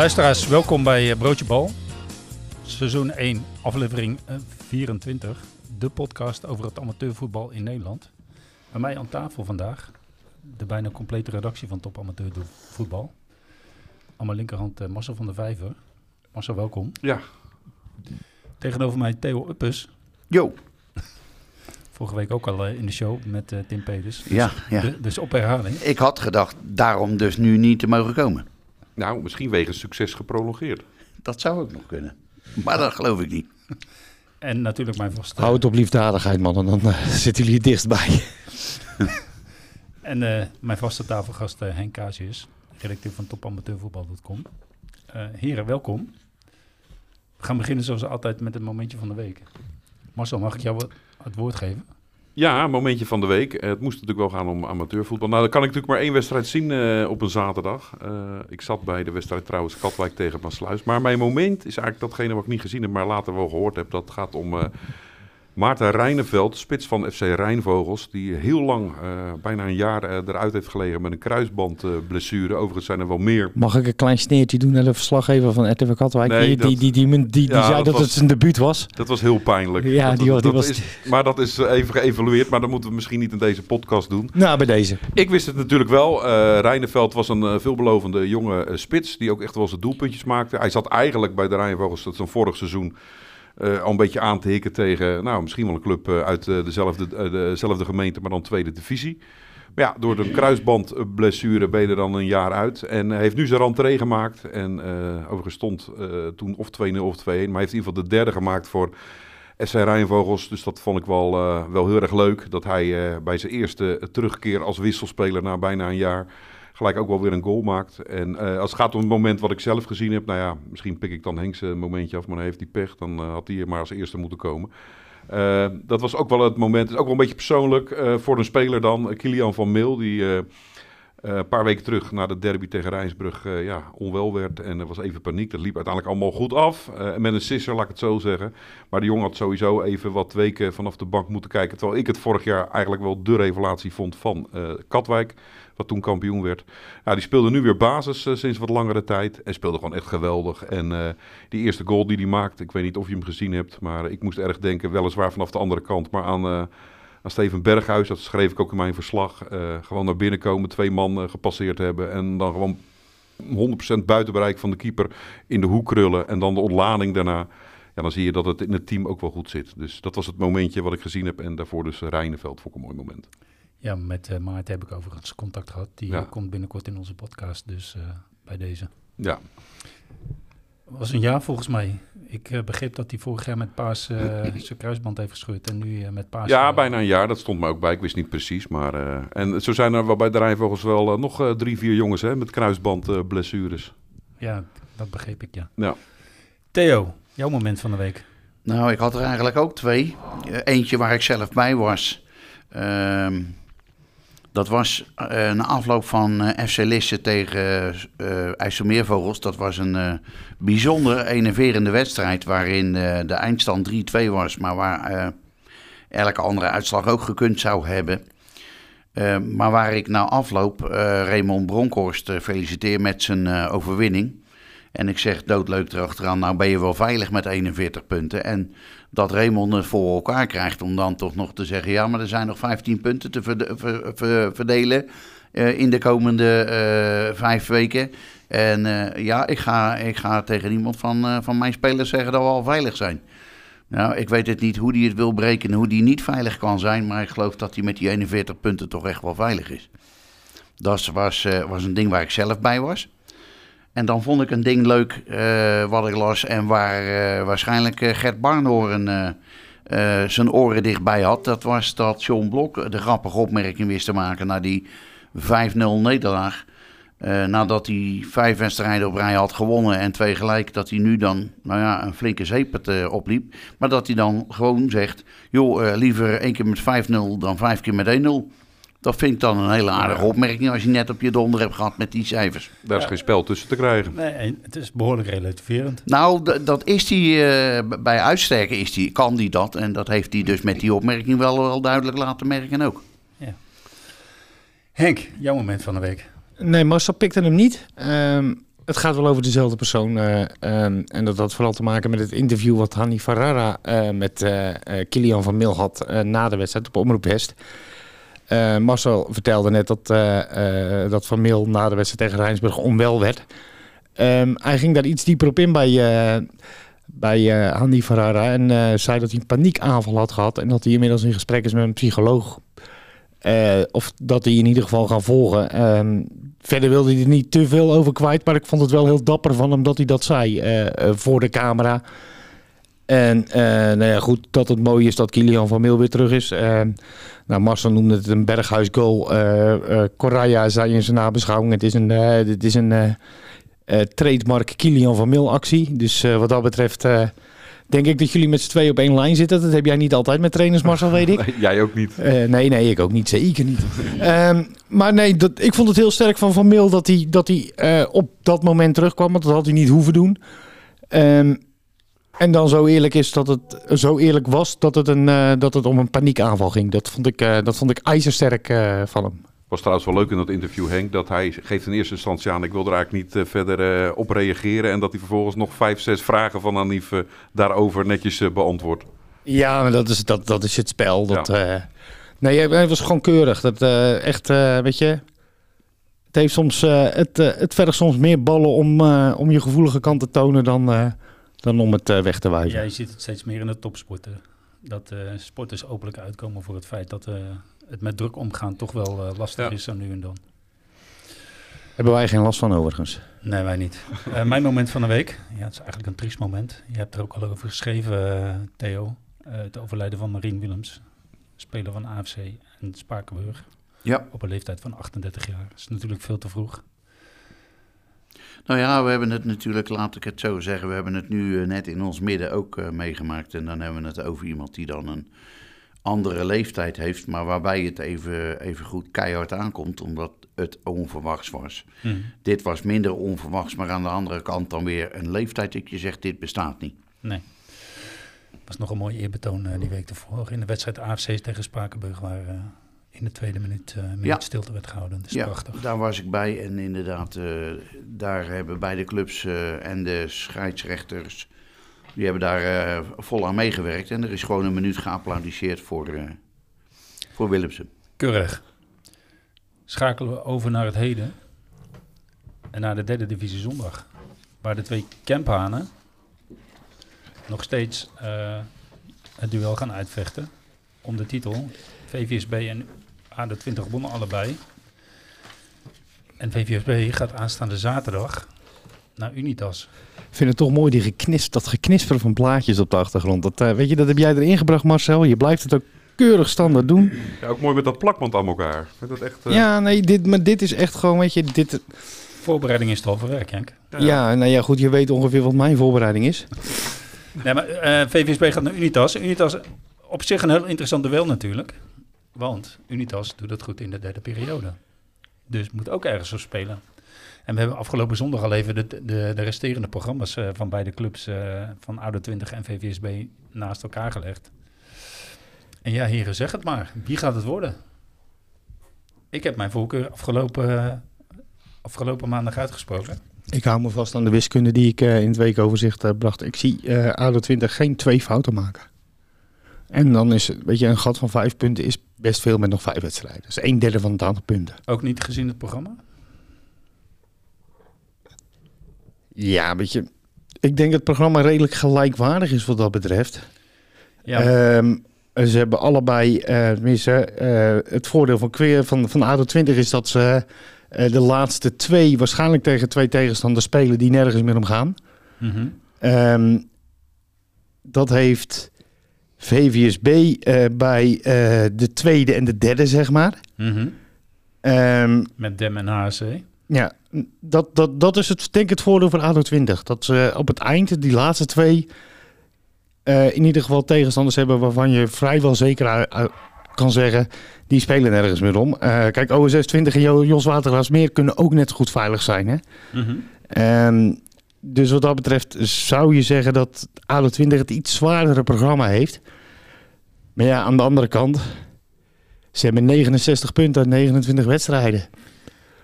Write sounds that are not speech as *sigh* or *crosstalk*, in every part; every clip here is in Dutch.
Luisteraars, welkom bij eh, Broodje Bal. Seizoen 1, aflevering eh, 24. De podcast over het amateurvoetbal in Nederland. Bij mij aan tafel vandaag de bijna complete redactie van Top Amateur Voetbal. Aan mijn linkerhand eh, Marcel van der Vijver. Marcel, welkom. Ja. Tegenover mij Theo Uppes. Jo. *laughs* Vorige week ook al eh, in de show met eh, Tim Peters. Dus, Ja, ja. de- dus op herhaling. Ik had gedacht daarom dus nu niet te mogen komen. Nou, misschien wegens succes geprolongeerd. Dat zou ook nog kunnen. Maar dat geloof ik niet. En natuurlijk mijn vaste... Hou het op liefdadigheid, man. En dan eh, *laughs* zitten jullie het dichtstbij. En eh, mijn vaste tafelgast eh, Henk Casius, redacteur van topamateurvoetbal.com. Eh heren, welkom. We gaan beginnen zoals altijd met het momentje van de week. Marcel, mag ik jou het woord geven? Ja, momentje van de week. Eh, het moest natuurlijk wel gaan om amateurvoetbal. Nou, dan kan ik natuurlijk maar één wedstrijd zien eh, op een zaterdag. Eh, ik zat bij de wedstrijd trouwens Katwijk tegen Maasluis. Maar mijn moment is eigenlijk datgene wat ik niet gezien heb, maar later wel gehoord heb. Dat gaat om Maarten Rijneveld, spits van FC Rijnvogels. Die heel lang, eh, bijna een jaar eh, eruit heeft gelegen met een kruisbandblessure. Overigens zijn er wel meer. Mag ik een klein sneertje doen naar de verslaggever van RTV Katwijk? Nee, die, dat- die, die, die, die, die Ja, zei dat dat, was- het zijn debuut was. Dat was heel pijnlijk. Ja, dat, die was- is, maar dat is eh, even geëvalueerd, maar dat moeten we misschien niet in deze podcast doen. Nou, bij deze. Ik wist het natuurlijk wel. Rijneveld was een veelbelovende jonge spits die ook echt wel zijn doelpuntjes maakte. Hij zat eigenlijk bij de Rijnvogels, dat is een vorig seizoen, eh, al een beetje aan te hikken tegen nou, misschien wel een club eh, uit eh, dezelfde, dezelfde gemeente, maar dan tweede divisie. Maar ja, door de kruisbandblessure ben je er dan een jaar uit. En hij heeft nu zijn rentree gemaakt. En eh overigens stond toen of 2-0 of 2-1. Maar hij heeft in ieder geval de derde gemaakt voor SC Rijnvogels. Dus dat vond ik wel, wel heel erg leuk. Dat hij bij zijn eerste terugkeer als wisselspeler na bijna een jaar gelijk ook wel weer een goal maakt. En eh, als het gaat om het moment wat ik zelf gezien heb, nou ja, misschien pik ik dan Henks een momentje af, maar dan heeft hij pech. Dan eh, had hij er maar als eerste moeten komen. Eh, dat was ook wel het moment, is ook wel een beetje persoonlijk eh, voor een speler dan. Kilian van Meel, die eh, eh, een paar weken terug na de derby tegen Rijnsbrug eh, ja, onwel werd. En er was even paniek. Dat liep uiteindelijk allemaal goed af. Eh, met een sisser, laat ik het zo zeggen. Maar de jongen had sowieso even wat weken vanaf de bank moeten kijken. Terwijl ik het vorig jaar eigenlijk wel de revelatie vond van eh, Katwijk. Toen kampioen werd. Ja, die speelde nu weer basis eh, sinds wat langere tijd. En speelde gewoon echt geweldig. En eh, die eerste goal die hij maakte, ik weet niet of je hem gezien hebt. Maar ik moest erg denken, weliswaar vanaf de andere kant. Maar aan, eh, aan Steven Berghuis, dat schreef ik ook in mijn verslag. gewoon naar binnen komen, twee man gepasseerd hebben. En dan gewoon 100% buiten bereik van de keeper in de hoek krullen. En dan de ontlading daarna. Ja, dan zie je dat het in het team ook wel goed zit. Dus dat was het momentje wat ik gezien heb. En daarvoor dus Rijneveld, vond ik een mooi moment. Ja, met eh Maarten heb ik overigens contact gehad. Die Ja. komt binnenkort in onze podcast, dus eh, bij deze. Ja, was een jaar volgens mij. Ik eh, begreep dat hij vorig jaar met Paas eh, *clears throat* zijn kruisband heeft gescheurd en nu eh, met Paas... Ja, bijna een jaar. Dat stond me ook bij. Ik wist niet precies. Maar, eh, en zo zijn er wel bij de Rijnvogels wel nog eh, drie, vier jongens hè, met kruisbandblessures. Ja, dat begreep ik, ja. Ja. Theo, jouw moment van de week. Nou, ik had er eigenlijk ook twee. Eentje waar ik zelf bij was. Ehm, dat was eh, na afloop van eh, FC Lisse tegen eh IJsselmeervogels. Dat was een bijzonder enerverende wedstrijd waarin de eindstand 3-2 was. Maar waar elke andere uitslag ook gekund zou hebben. Maar waar ik na afloop Raymond Bronkhorst feliciteer met zijn overwinning. En ik zeg doodleuk erachteraan, nou ben je wel veilig met 41 punten. En dat Raymond het voor elkaar krijgt om dan toch nog te zeggen... ja, maar er zijn nog 15 punten te verde- ver- ver- verdelen eh, in de komende eh, vijf weken. En eh, ja, ik ga, ik ga tegen iemand van, van mijn spelers zeggen dat we al veilig zijn. Nou, ik weet het niet hoe hij het wil breken en hoe die niet veilig kan zijn... maar ik geloof dat hij met die 41 punten toch echt wel veilig is. Dat was, was een ding waar ik zelf bij was. En dan vond ik een ding leuk eh, wat ik las en waar eh, waarschijnlijk eh, Gert Barnhoorn zijn oren dichtbij had. Dat was dat John Blok de grappige opmerking wist te maken na die 5-0 nederlaag. Nadat hij vijf wedstrijden op rij had gewonnen en twee gelijk, dat hij nu dan nou ja, een flinke zeepert eh, opliep. Maar dat hij dan gewoon zegt, joh, liever één keer met 5-0 dan vijf keer met 1-0. Dat vind ik dan een hele aardige opmerking als je net op je donder hebt gehad met die cijfers. Daar is geen spel tussen te krijgen. Nee, het is behoorlijk relativerend. Nou, dat is die, eh, bij uitsterken is die, kan die dat. En dat heeft hij dus met die opmerking wel, wel duidelijk laten merken ook. Henk, jouw moment van de week. Nee, Marcel pikte hem niet. Ehm, het gaat wel over dezelfde persoon. eh, ehm, en dat had vooral te maken met het interview wat Hanni Ferrara eh, met Kilian van Mil had eh, na de wedstrijd op Omroep West. Eh, Marcel vertelde net dat, eh, eh, dat Van Mil na de wedstrijd tegen Rijnsburg onwel werd. Ehm, hij ging daar iets dieper op in bij, bij Hanni Ferrara en zei dat hij een paniekaanval had gehad en dat hij inmiddels in gesprek is met een psycholoog. Of dat hij in ieder geval gaan volgen. Ehm, verder wilde hij er niet te veel over kwijt, maar ik vond het wel heel dapper van hem dat hij dat zei voor de camera. En eh, nou ja, goed, dat het mooie is dat Kilian van Meel weer terug is. Eh, nou, Marcel noemde het een berghuisgoal. Eh eh Correa zei in zijn nabeschouwing, het is een, het is een trademark Kilian van Meel actie. Dus wat dat betreft denk ik dat jullie met z'n twee op één lijn zitten. Dat heb jij niet altijd met trainers, Marcel, weet ik. *laughs* Jij ook niet. Nee, nee, ik ook niet. Zeker niet. *laughs* Ehm, maar nee, dat, ik vond het heel sterk van Van Mil dat hij, dat hij op dat moment terugkwam. Want dat had hij niet hoeven doen. Ehm, en dan zo eerlijk is dat het zo eerlijk was dat het, een, eh, dat het om een paniekaanval ging. Dat vond ik, eh, dat vond ik ijzersterk eh, van hem. Was trouwens wel leuk in dat interview, Henk, dat hij geeft in eerste instantie aan... ik wil er eigenlijk niet verder op reageren... en dat hij vervolgens nog vijf, zes vragen van Anif daarover netjes beantwoordt. Ja, maar dat is, dat, dat is het spel. Dat, nee, hij- was gewoon keurig. Dat echt, weet je. Het, heeft soms, het, het vergt soms meer ballen om, om je gevoelige kant te tonen dan, dan om het eh, weg te wijzen. Ja, je ziet het steeds meer in de topsporten. Dat eh, sporters openlijk uitkomen voor het feit dat eh, het met druk omgaan toch wel eh, lastig Ja. is zo nu en dan. Hebben wij geen last van overigens. Nee, wij niet. *laughs* Eh, mijn moment van de week. Ja, het is eigenlijk een triest moment. Je hebt er ook al over geschreven, Theo. Eh, het overlijden van Marien Willems. Speler van AFC en Spakenburg. Ja. Op een leeftijd van 38 jaar. Dat is natuurlijk veel te vroeg. Nou ja, we hebben het natuurlijk, laat ik het zo zeggen, we hebben het nu eh, net in ons midden ook eh, meegemaakt. En dan hebben we het over iemand die dan een andere leeftijd heeft, maar waarbij het even, even goed keihard aankomt, omdat het onverwachts was. Mhm. Dit was minder onverwachts, maar aan de andere kant dan weer een leeftijd dat je zegt, dit bestaat niet. Nee. was nog een mooi eerbetoon eh, die week ervoor. In de wedstrijd AFC tegen Spakenburg, waar in de tweede minuut, eh minuut Ja. stilte werd gehouden. Dat is ja, prachtig. daar was ik bij en inderdaad, eh, daar hebben beide clubs eh, en de scheidsrechters, die hebben daar vol aan meegewerkt. En er is gewoon een minuut geapplaudisseerd voor, voor Willemsen. Keurig. Schakelen we over naar het heden. En naar de derde divisie zondag. Waar de twee Kemphanen nog steeds het duel gaan uitvechten. Om de titel. VVSB en AD20 wonnen allebei. En VVSB gaat aanstaande zaterdag naar Unitas. Ik vind het toch mooi, die geknis, dat geknisper van plaatjes op de achtergrond. Dat, eh, weet je, dat heb jij erin gebracht, Marcel. Je blijft het ook keurig standaard doen. Ja, ook mooi met dat plakband aan elkaar. Dat echt... eh, Ja, nee, dit, maar dit is echt gewoon, weet je, dit... Voorbereiding is het halve werk, Henk. Ja, nou ja, goed, je weet ongeveer wat mijn voorbereiding is. Nee, maar eh, VVSB gaat naar Unitas. Unitas op zich een heel interessant duel natuurlijk. Want Unitas doet het goed in de derde periode. Dus moet ook ergens op spelen. En we hebben afgelopen zondag al even de, de, de resterende programma's eh, van beide clubs eh, van Oude 20 en VVSB naast elkaar gelegd. En ja, heren, zeg het maar. Wie gaat het worden? Ik heb mijn voorkeur afgelopen, eh, afgelopen maandag uitgesproken. Ik hou me vast aan de wiskunde die ik in het weekoverzicht bracht. Ik zie ADO 20 geen twee fouten maken. En dan is, weet je, een gat van vijf punten is best veel met nog vijf wedstrijden. Is een derde van het aantal punten. Ook niet gezien het programma. Ja, weet je, ik denk dat het programma redelijk gelijkwaardig is wat dat betreft. Ja, Ehm, ze hebben allebei, eh eh, het voordeel van, Kweer- van, van ADO 20 is dat ze eh, de laatste twee waarschijnlijk tegen twee tegenstanders spelen die nergens meer om gaan. mhm. Ehm, dat heeft VVSB eh, bij eh, de tweede en de derde, zeg maar. Ehm, Met Dem en HSC. ja, dat, dat, dat is het, denk ik het voordeel van ADO 20. Dat ze op het eind, die laatste twee, eh, in ieder geval tegenstanders hebben waarvan je vrijwel zeker kan zeggen, die spelen nergens meer om. Kijk, OSS 20 en Jo- Jos Watergraafsmeer kunnen ook net goed veilig zijn, hè? Mhm. Ehm, dus wat dat betreft zou je zeggen dat ADO 20 het iets zwaardere programma heeft. Maar ja, aan de andere kant, ze hebben 69 punten uit 29 wedstrijden.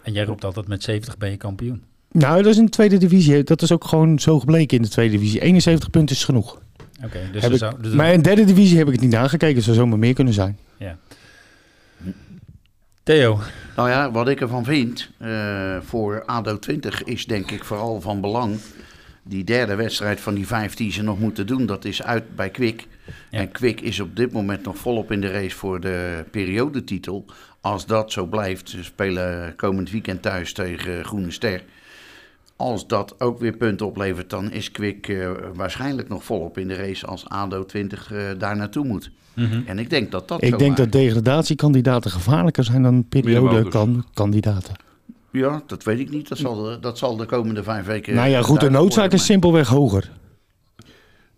En jij roept altijd met 70 ben je kampioen. Nou, dat is in de tweede divisie. Dat is ook gewoon zo gebleken in de tweede divisie. 71 punten is genoeg. Oké, dus, dus Maar in de derde divisie heb ik het niet nagekeken. Het zou zomaar meer kunnen zijn. Theo, Nou ja, wat ik ervan vind eh, voor ADO 20 is denk ik vooral van belang. Die derde wedstrijd van die vijf die ze nog moeten doen, dat is uit bij Kwik. Ja. En Kwik is op dit moment nog volop in de race voor de periodetitel. Als dat zo blijft, ze spelen komend weekend thuis tegen Groene Ster. Als dat ook weer punten oplevert, dan is Kwik eh, waarschijnlijk nog volop in de race als ADO 20 eh, daar naartoe moet. En ik denk dat dat zo Ik denk dat degradatiekandidaten gevaarlijker zijn dan periodekandidaten. Ja, dat weet ik niet. Dat zal de, dat zal de komende vijf weken. nou ja, goed, de noodzaak worden, is simpelweg hoger.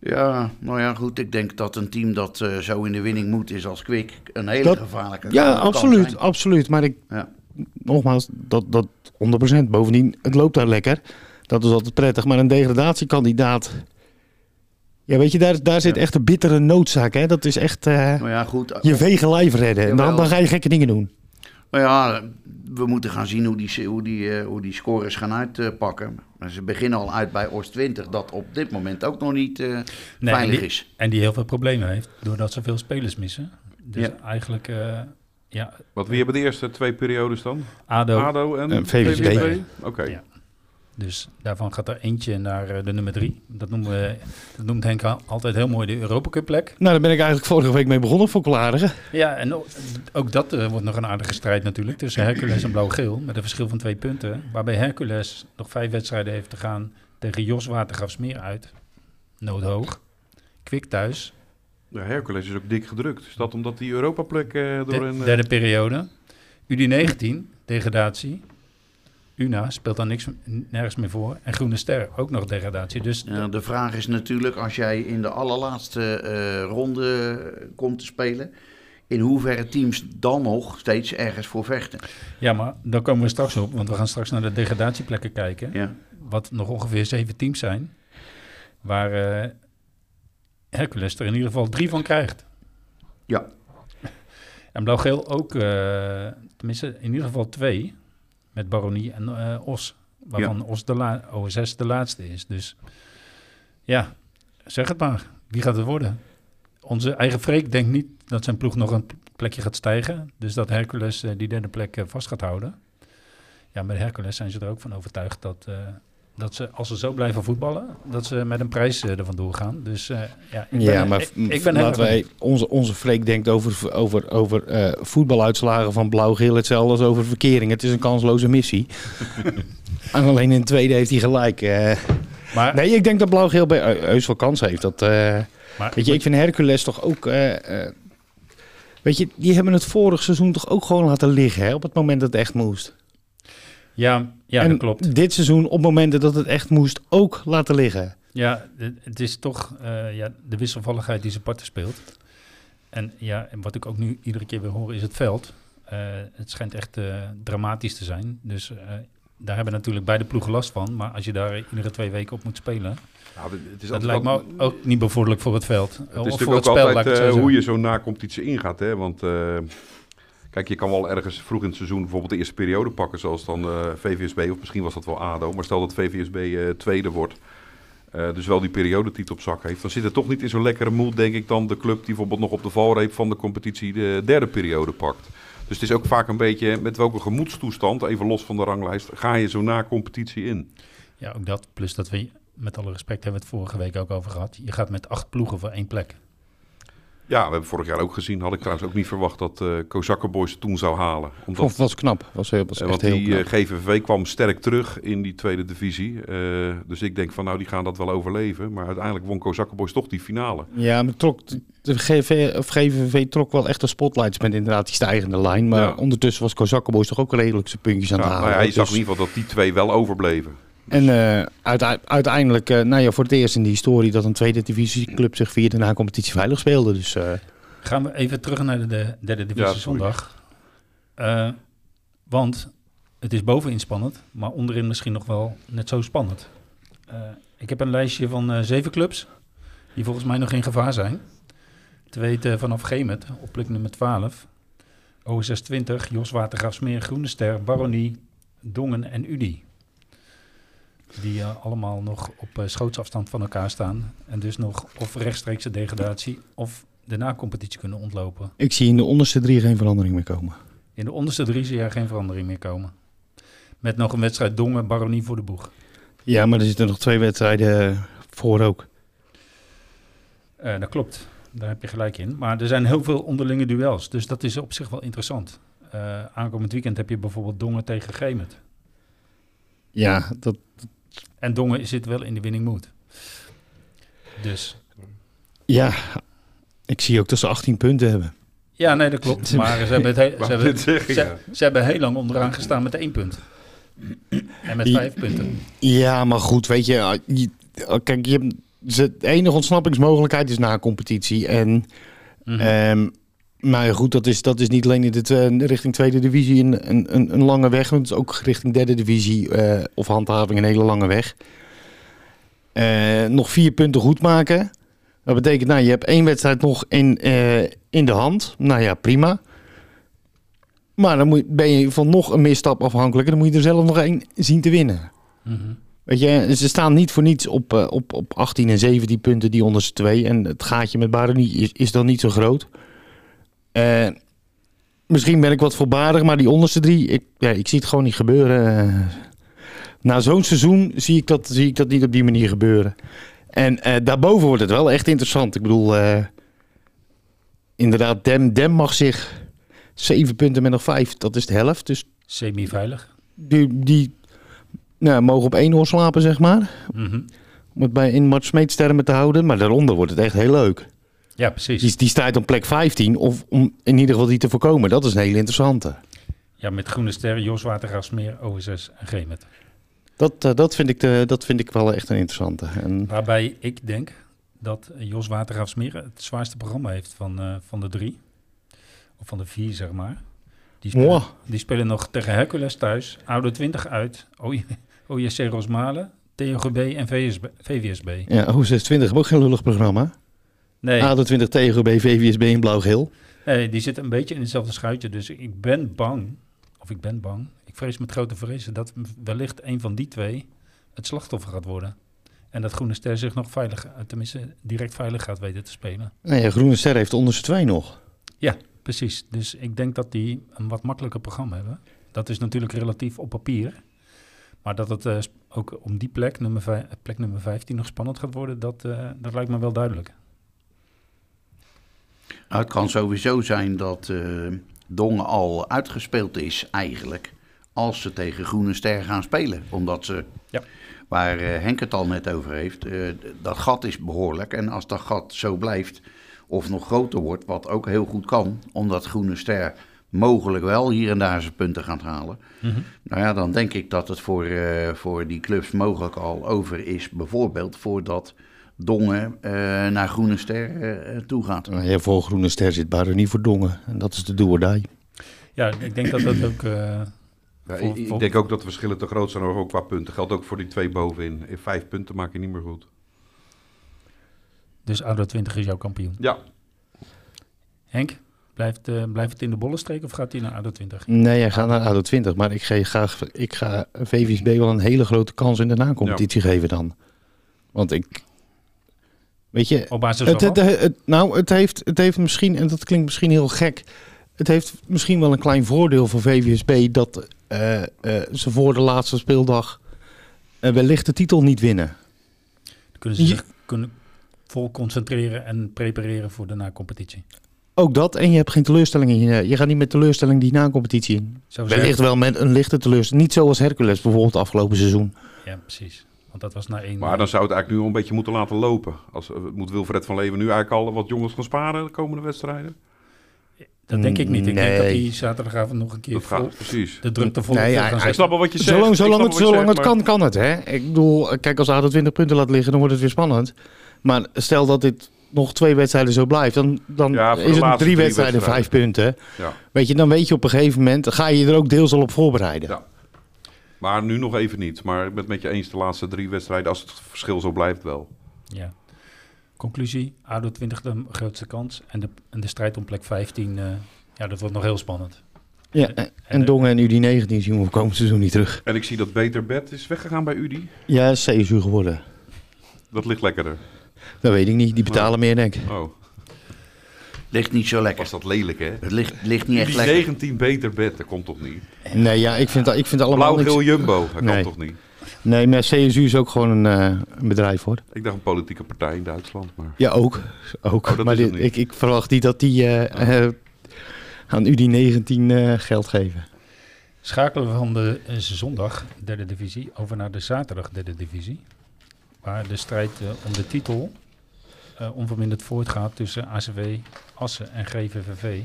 Ja, nou ja, goed. Ik denk dat een team dat eh, zo in de winning moet is als Kwik een hele Dat- gevaarlijke Ja, kan absoluut, zijn. absoluut. Maar ik, Ja. Nogmaals, dat, dat 100%. Bovendien, het loopt daar lekker. Dat is altijd prettig. Maar een degradatiekandidaat... Ja, weet je, daar, daar zit echt een bittere noodzaak. Hè? Dat is echt eh, Nou ja, goed. je vege lijf redden. En dan, dan ga je gekke dingen doen. Nou ja, we moeten gaan zien hoe die, hoe die, eh, hoe die scores gaan uitpakken. Maar ze beginnen al uit bij Oost 20, dat op dit moment ook nog niet eh, Nee, veilig die- is. en die heel veel problemen heeft, doordat ze veel spelers missen. Dus Ja. eigenlijk, eh, ja, Wat, wie hebben de eerste twee periodes dan? ADO. ADO en. VVSB? Oké. Ja. Dus daarvan gaat er eentje naar eh, de nummer drie. Dat, noemen we, dat noemt Henk al- altijd heel mooi de Europa Cup plek. Nou, daar ben ik eigenlijk vorige week mee begonnen voor Klarigen. Ja, en ook, ook dat eh, wordt nog een aardige strijd natuurlijk tussen Hercules en Blauw-Geel. Met een verschil van twee punten. Waarbij Hercules nog vijf wedstrijden heeft te gaan tegen Jos Watergraafsmeer uit. Noodhoog. Kwik thuis. Ja, Hercules is ook dik gedrukt. Is dat omdat die Europaplek eh door De- een... eh, derde periode. UD19, degradatie. UNA speelt dan niks, nergens meer voor. En Groene Ster ook nog degradatie. Dus Ja, de vraag is natuurlijk, als jij in de allerlaatste eh, ronde komt te spelen, in hoeverre teams dan nog steeds ergens voor vechten. ja, maar daar komen we straks op. Want we gaan straks naar de degradatieplekken kijken. Ja. Wat nog ongeveer zeven teams zijn. Waar eh, Hercules er in ieder geval drie van krijgt. Ja. En Blauw-Geel ook, eh, tenminste in ieder geval twee. Met Baronie en eh, Os. Waarvan Os de la OSS de laatste is. Dus ja, zeg het maar. Wie gaat het worden? Onze eigen Freek denkt niet dat zijn ploeg nog een plekje gaat stijgen. Dus dat Hercules eh, die derde plek vast gaat houden. Ja, met Hercules zijn ze er ook van overtuigd dat, dat ze, als ze zo blijven voetballen, dat ze met een prijs eh, er vandoor gaan. Dus eh, ja, ik ben, Ja, maar ik, ik ben laten wij, onze, onze Freek denkt over, over, over eh, voetbaluitslagen van blauw-geel hetzelfde als over verkering. Het is een kansloze missie. *laughs* en alleen in de tweede heeft hij gelijk. Maar, nee, ik denk dat blauw-geel heus wel kans heeft. Dat, maar weet je, ik vind Hercules toch ook... weet je, die hebben het vorig seizoen toch ook gewoon laten liggen hè, op het moment dat het echt moest. Ja, ja en dat klopt. dit seizoen op momenten dat het echt moest ook laten liggen. Ja, het- is toch eh, ja, de wisselvalligheid die ze parten speelt. En ja, en wat ik ook nu iedere keer weer hoor is het veld. Eh, het schijnt echt eh, dramatisch te zijn. Dus eh, daar hebben natuurlijk beide ploegen last van. Maar als je daar iedere twee weken op moet spelen, nou, het is dat lijkt me ook niet bevorderlijk voor het veld. Het is of voor het ook spel, altijd zo hoe je zo'n na-competitie ingaat. Hè? Want eh, kijk, je kan wel ergens vroeg in het seizoen bijvoorbeeld de eerste periode pakken, zoals dan eh, VVSB, of misschien was dat wel ADO. Maar stel dat VVSB eh, tweede wordt, eh, dus wel die periodetitel op zak heeft, dan zit het toch niet in zo'n lekkere moed, denk ik, dan de club die bijvoorbeeld nog op de valreep van de competitie de derde periode pakt. Dus het is ook vaak een beetje met welke gemoedstoestand, even los van de ranglijst, ga je zo na-competitie in. Ja, ook dat. Plus dat we, met alle respect, hebben we het vorige week ook over gehad. Je gaat met acht ploegen voor één plek. Ja, we hebben vorig jaar ook gezien, had ik trouwens ook niet verwacht dat eh Kozakkenboys het toen zou halen. Omdat Of was knap. Was, heel- was Eh, echt want heel die knap. eh, GVV kwam sterk terug in die tweede divisie. Eh, dus ik denk van nou, die gaan dat wel overleven. Maar uiteindelijk won Kozakkenboys toch die finale. Ja, maar trok, de GV, of GVV trok wel echt de spotlights met inderdaad die stijgende lijn. Maar Ja. ondertussen was Kozakkenboys toch ook redelijk zijn puntjes aan Ja, het nou halen. ja, je zag Dus- in ieder geval dat die twee wel overbleven. En eh, uite- uiteindelijk, eh, nou ja, voor het eerst in die historie dat een tweede divisieclub zich via de na-competitie veilig speelde. Dus eh, Gaan we even terug naar de, de derde divisie Ja, zondag. Eh, want het is bovenin spannend, maar onderin misschien nog wel net zo spannend. Eh, ik heb een lijstje van eh, zeven clubs die volgens mij nog in gevaar zijn. Te weten vanaf Gemet, op plek nummer 12. OSS 20, Jos Watergraafsmeer, Groene Ster, Baronie, Dongen en Udi. Die eh, allemaal nog op eh, schootsafstand van elkaar staan. En dus nog of rechtstreeks de degradatie of de na-competitie kunnen ontlopen. Ik zie in de onderste drie geen verandering meer komen. In de onderste drie zie je geen verandering meer komen. Met nog een wedstrijd Dongen, Baronie voor de boeg. Ja, maar er zitten nog twee wedstrijden voor ook. Eh, dat klopt, daar heb je gelijk in. Maar er zijn heel veel onderlinge duels, dus dat is op zich wel interessant. Eh, aankomend weekend heb je bijvoorbeeld Dongen tegen Gemert. Ja, dat, En Dongen zit wel in de winning mood. Dus ja, ik zie ook dat ze 18 punten hebben. ja, nee, dat klopt. *laughs* Maar ze hebben, het he- ze hebben, ze, hebben heel lang onderaan gestaan met één punt. En met vijf punten. Ja, maar goed, weet je, ah, je- ah, kijk, je, de enige ontsnappingsmogelijkheid is na competitie. En, Mhm. ehm, maar ja, goed, dat is, dat is niet alleen in de twe- richting tweede divisie een, een, een, lange weg, want het is ook richting derde divisie eh, of handhaving een hele lange weg. Eh, nog vier punten goed maken. Dat betekent, nou, je hebt één wedstrijd nog in, eh, in de hand. Nou ja, prima. Maar dan moet, ben je van nog een misstap afhankelijk. En dan moet je er zelf nog één zien te winnen. Mhm. Weet je, ze staan niet voor niets op, eh, op, op 18 en 17 punten, die onderste twee. En het gaatje met Baronie is, is dan niet zo groot. Eh, misschien ben ik wat voorbarig, maar die onderste drie, ik, ja, ik zie het gewoon niet gebeuren. Eh, na zo'n seizoen zie ik, dat, zie ik dat niet op die manier gebeuren. En eh, daarboven wordt het wel echt interessant. Ik bedoel, inderdaad, Dem, Dem mag zich zeven punten met nog vijf, dat is de helft. Dus Semi-veilig. die, die nou, mogen op één oor slapen, zeg maar. Mhm. Om het bij in Mart termen te houden. Maar daaronder wordt het echt heel leuk. Ja, precies. Die, die strijd om plek 15. Of om in ieder geval die te voorkomen. Dat is een hele interessante. Ja, met Groene Ster, Jos Watergraafsmeer, OSS en Gemert. Dat, eh, dat, vind ik de, dat vind ik wel echt een interessante. En, Waarbij ik denk dat Jos Watergraafsmeer het zwaarste programma heeft van, eh, van de drie. Of van de vier, zeg maar. Die spelen, die spelen nog tegen Hercules thuis, Oude 20 uit, OJ OJC Rosmalen, TOGB en VSB, VWSB. ja, O26 heeft ook geen lullig programma. Nee, AD20 TGB, VVSB in blauw-geel. nee, die zitten een beetje in hetzelfde schuitje. Dus ik ben bang, of ik ben bang, ik vrees met grote vrezen dat wellicht een van die twee het slachtoffer gaat worden. En dat Groene Ster zich nog veilig, eh, tenminste direct veilig gaat weten te spelen. Nee, ja, Groene Ster heeft de onderste twee nog. Precies, dus ik denk dat die een wat makkelijker programma hebben. Dat is natuurlijk relatief op papier. Maar dat het eh, ook om die plek, nummer, plek nummer 15, nog spannend gaat worden, dat, eh, dat lijkt me wel duidelijk. Nou, het kan sowieso zijn dat eh Dongen al uitgespeeld is eigenlijk als ze tegen Groene Ster gaan spelen. Omdat ze, Ja. waar eh, Henk het al net over heeft, eh, dat gat is behoorlijk. En als dat gat zo blijft of nog groter wordt, wat ook heel goed kan, omdat Groene Ster mogelijk wel hier en daar zijn punten gaat halen. Nou ja, dan denk ik dat het voor, voor die clubs mogelijk al over is, bijvoorbeeld voordat Dongen eh, naar Groene Ster eh, toe gaat. Ja, voor Groene Ster zit Baronie voor Dongen. En dat is de do or die. Ja, ik denk dat dat ook... eh, Ja, Voor- ik, voor- denk ook dat de verschillen te groot zijn ook qua punten. Geldt ook voor die twee bovenin. In vijf punten maak je niet meer goed. dus Oude 20 is jouw kampioen. Ja, Henk, blijft, blijft het in de bollenstreek of gaat hij naar Oude 20? Nee, hij gaat naar ADO 20. Maar ik ga, graag, ik ga VVSB wel een hele grote kans in de na-competitie geven dan. Want ik... Weet je, Op basis het, waarvan? het, het- nou, het heeft, het heeft misschien, en dat klinkt misschien heel gek... Het heeft misschien wel een klein voordeel voor VVSB... dat eh, eh, ze voor de laatste speeldag eh, wellicht de titel niet winnen. kunnen ze Ja. zich kunnen vol concentreren en prepareren voor de na-competitie? Ook dat, en je hebt geen teleurstelling in je. Je gaat niet met teleurstelling die na-competitie in. Wellicht wel met een lichte teleurstelling. Niet zoals Hercules bijvoorbeeld afgelopen seizoen. Ja, precies. Want dat was na één... maar dan zou het eigenlijk nu al een beetje moeten laten lopen. Als, eh, moet Wilfred van Leven nu eigenlijk al wat jongens gaan sparen de komende wedstrijden? Dat denk ik niet. Ik denk Nee. dat hij zaterdagavond nog een keer Dat vol, gaat precies. de drukte vol Nee, ja, Ik snap wel wat je zegt. Zolang, zolang, het, kan, kan het. Hè? Ik bedoel, kijk, als ADO 20 punten laat liggen, dan wordt het weer spannend. Maar stel dat dit nog twee wedstrijden zo blijft, dan, dan Ja, is het drie drie wedstrijden, vijf punten. Ja. Weet je, dan weet je op een gegeven moment, ga je er ook deels al op voorbereiden. Ja. Maar nu nog even niet. Maar ik ben het met je eens de laatste drie wedstrijden, als het verschil zo blijft wel. Ja. Conclusie, ADO 20 de grootste kans. En de, en de strijd om plek 15, eh, ja, dat wordt nog heel spannend. Ja, en, en Dongen en UD19 zien we komend seizoen niet terug. En ik zie dat Beter Bed is weggegaan bij Udi. Ja, CSU geworden. Dat ligt lekkerder. Dat weet ik niet. Die betalen meer, denk ik. Oh, Ligt niet zo lekker. was dat lelijk, hè? Het ligt, ligt niet echt lekker. 19 Beter Bed, dat komt toch niet? Nee, ja, ik vind, dat- ik vind allemaal Blauw-geel. Jumbo, dat Nee. kan toch niet? Nee, maar CSU is ook gewoon een, eh, een bedrijf, hoor. Ik dacht een politieke partij in Duitsland, maar... Ja, ook. ook. Oh, maar dit- ik, ik verwacht niet dat die eh, eh, aan UD19 eh, geld geven. Schakelen we van de zondag, derde divisie, over naar de zaterdag, derde divisie. Waar de strijd om de titel eh, onverminderd voortgaat tussen ACW, Assen en GVVV.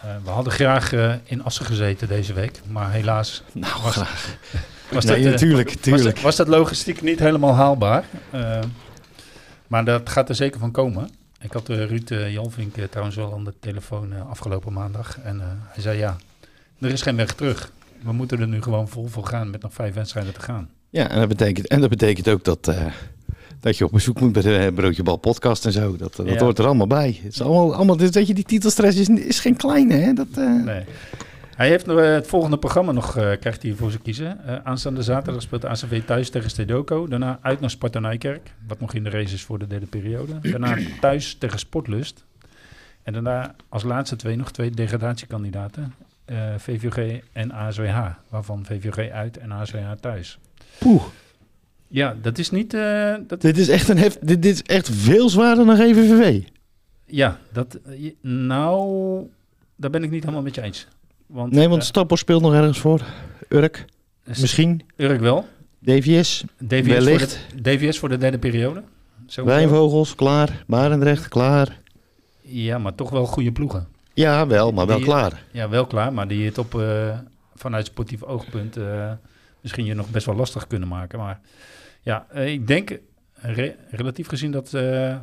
Eh, we hadden graag eh, in Assen gezeten deze week, maar helaas *laughs* Nou, was, graag. *laughs* was, nee, dat, natuurlijk, was, natuurlijk. was dat logistiek niet helemaal haalbaar. Maar dat gaat er zeker van komen. Ik had Ruud Jalvink trouwens wel aan de telefoon afgelopen maandag. En hij zei ja, er is geen weg terug. We moeten er nu gewoon vol voor gaan met nog vijf wedstrijden te gaan. Ja, en dat betekent, en dat betekent ook dat, dat je op bezoek moet bij de eh, Broodje Bal podcast en zo. Dat, dat Ja. hoort er allemaal bij. Het is allemaal, allemaal dus weet je, die titelstress is, is geen kleine, hè? Dat, eh, Nee. Hij heeft nog, eh, het volgende programma nog, eh, krijgt hij voor zijn kiezen. Eh, aanstaande zaterdag speelt ACV thuis tegen Stedoco. Daarna uit naar Sparta Nijkerk, wat nog in de race is voor de derde periode. Daarna *clears throat* thuis tegen Sportlust. En daarna als laatste twee nog twee degradatiekandidaten. eh VVG en ASWH, waarvan VVG uit en ASWH thuis. poeh. Ja, dat is niet... eh, dat, Dit is echt een heft, dit, dit is echt veel zwaarder dan GVVV. ja, dat... eh, nou, daar ben ik niet helemaal met je eens. Want, Nee, want Stappel speelt nog ergens voor. Urk, misschien. Urk wel. DVS, DVS voor, Wellicht. de, DVS voor de derde periode. Sowieso. Wijnvogels, klaar. Barendrecht, klaar. Ja, maar toch wel goede ploegen. Ja, wel, maar wel Die- klaar. Ja, wel klaar, maar die het op eh, vanuit sportief oogpunt misschien je nog best wel lastig kunnen maken. Maar ja, eh, ik denk re- relatief gezien dat eh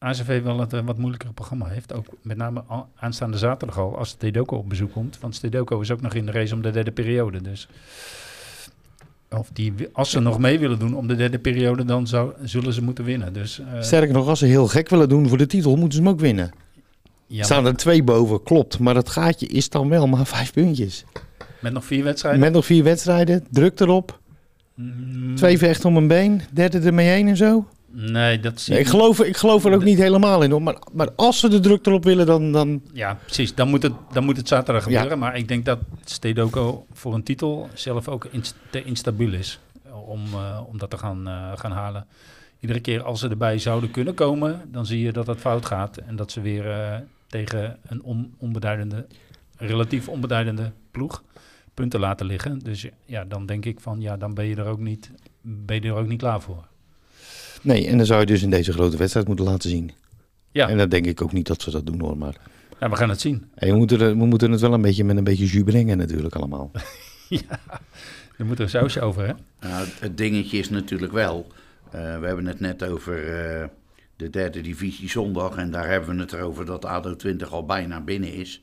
ACV wel het eh, wat moeilijker programma heeft. Ook met name aanstaande zaterdag al, als Stedoco op bezoek komt. Want Stedoco is ook nog in de race om de derde periode. Dus of die, als ze nog mee willen doen om de derde periode, dan zou, zullen ze moeten winnen. Dus, Sterker nog, als ze heel gek willen doen voor de titel, moeten ze hem ook winnen. ja, Staan er twee boven, klopt. Maar dat gaatje is dan wel maar vijf puntjes. met nog vier wedstrijden. Met nog vier wedstrijden, druk erop. Mm, Twee vechten om een been, derde ermee heen en zo. Nee, dat zie Nee, ik, ik geloof, ik geloof er ook niet helemaal in. Hoor. Maar, maar als ze de druk erop willen, dan... dan Ja, precies. Dan moet het, dan moet het zaterdag Ja. gebeuren. Maar ik denk dat Stedoco voor een titel zelf ook inst- te instabiel is eh, om, eh, om dat te gaan, eh, gaan halen. Iedere keer als ze erbij zouden kunnen komen, dan zie je dat het fout gaat. En dat ze weer tegen een on- onbeduidende, relatief onbeduidende ploeg punten laten liggen. Dus ja, dan denk ik van, ja, dan ben je er ook niet, ben je er ook niet klaar voor. nee, en dan zou je dus in deze grote wedstrijd moeten laten zien. Ja, En dan denk ik ook niet dat ze dat doen hoor. Maar ja we gaan het zien. hey, we, moeten er- we moeten het wel een beetje met een beetje jus brengen natuurlijk allemaal. *laughs* ja, er moet er een sausje over, hè? Nou, het- het dingetje is natuurlijk wel. eh, we hebben het net over eh, de derde divisie zondag. En daar hebben we het erover dat ADO 20 al bijna binnen is.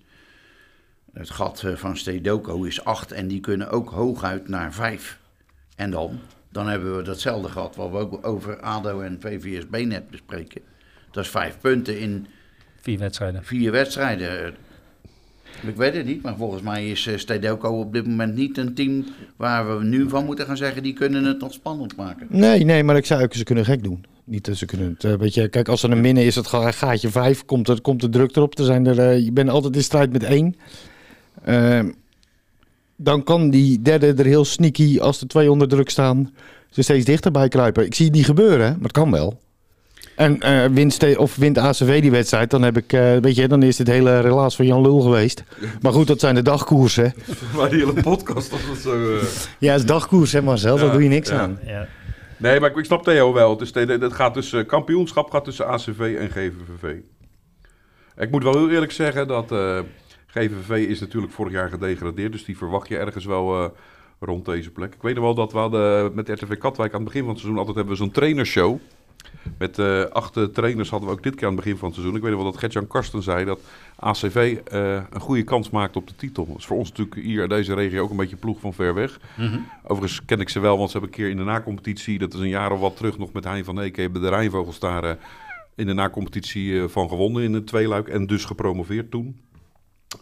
Het gat eh, van Stedoco is 8 en die kunnen ook hooguit naar 5. En dan? Dan hebben we datzelfde gat wat we ook over ADO en VVSB net bespreken. Dat is 5 punten in Vier wedstrijden. vier wedstrijden. Ik weet het niet, maar volgens mij is eh, Stedoco op dit moment niet een team waar we nu van moeten gaan zeggen, die kunnen het nog spannend maken. Nee, nee, maar ik zou ook, ze kunnen gek doen. Niet dat ze kunnen het, eh, weet je, kijk, als ze hem winnen is het gaatje vijf, komt, er, komt de druk erop. Er zijn er, je bent altijd in strijd met één. Ehm, dan kan die derde er heel sneaky, als de twee onder druk staan, ze steeds dichterbij kruipen. Ik zie het niet gebeuren, maar het kan wel. En eh wint, of wint ACV die wedstrijd, dan heb ik, eh, weet je, dan is dit hele relaas van Jan Lul geweest. Maar goed, dat zijn de dagkoersen. Maar *laughs* die hele podcast was het zo... eh. Ja, het is dagkoers, hè Marcel, daar Ja, doe je niks ja. aan. Ja, Nee, maar ik, ik snap Theo wel. Het, is, het het gaat tussen, kampioenschap gaat tussen ACV en GVVV. Ik moet wel heel eerlijk zeggen dat eh, GVVV is natuurlijk vorig jaar gedegradeerd. Dus die verwacht je ergens wel eh, rond deze plek. Ik weet nog wel dat we hadden met RTV Katwijk aan het begin van het seizoen altijd hebben we zo'n trainershow. Met eh acht eh, trainers hadden we ook dit keer aan het begin van het seizoen. Ik weet nog wel dat Gert-Jan Karsten zei dat ACV eh, een goede kans maakt op de titel. Dat is voor ons natuurlijk hier in deze regio ook een beetje ploeg van ver weg. Mhm. Overigens ken ik ze wel, want ze hebben een keer in de nacompetitie, dat is een jaar of wat terug, nog met Hein van Eek, hebben de Rijnvogels daar eh, in de nacompetitie eh, van gewonnen in het tweeluik en dus gepromoveerd toen.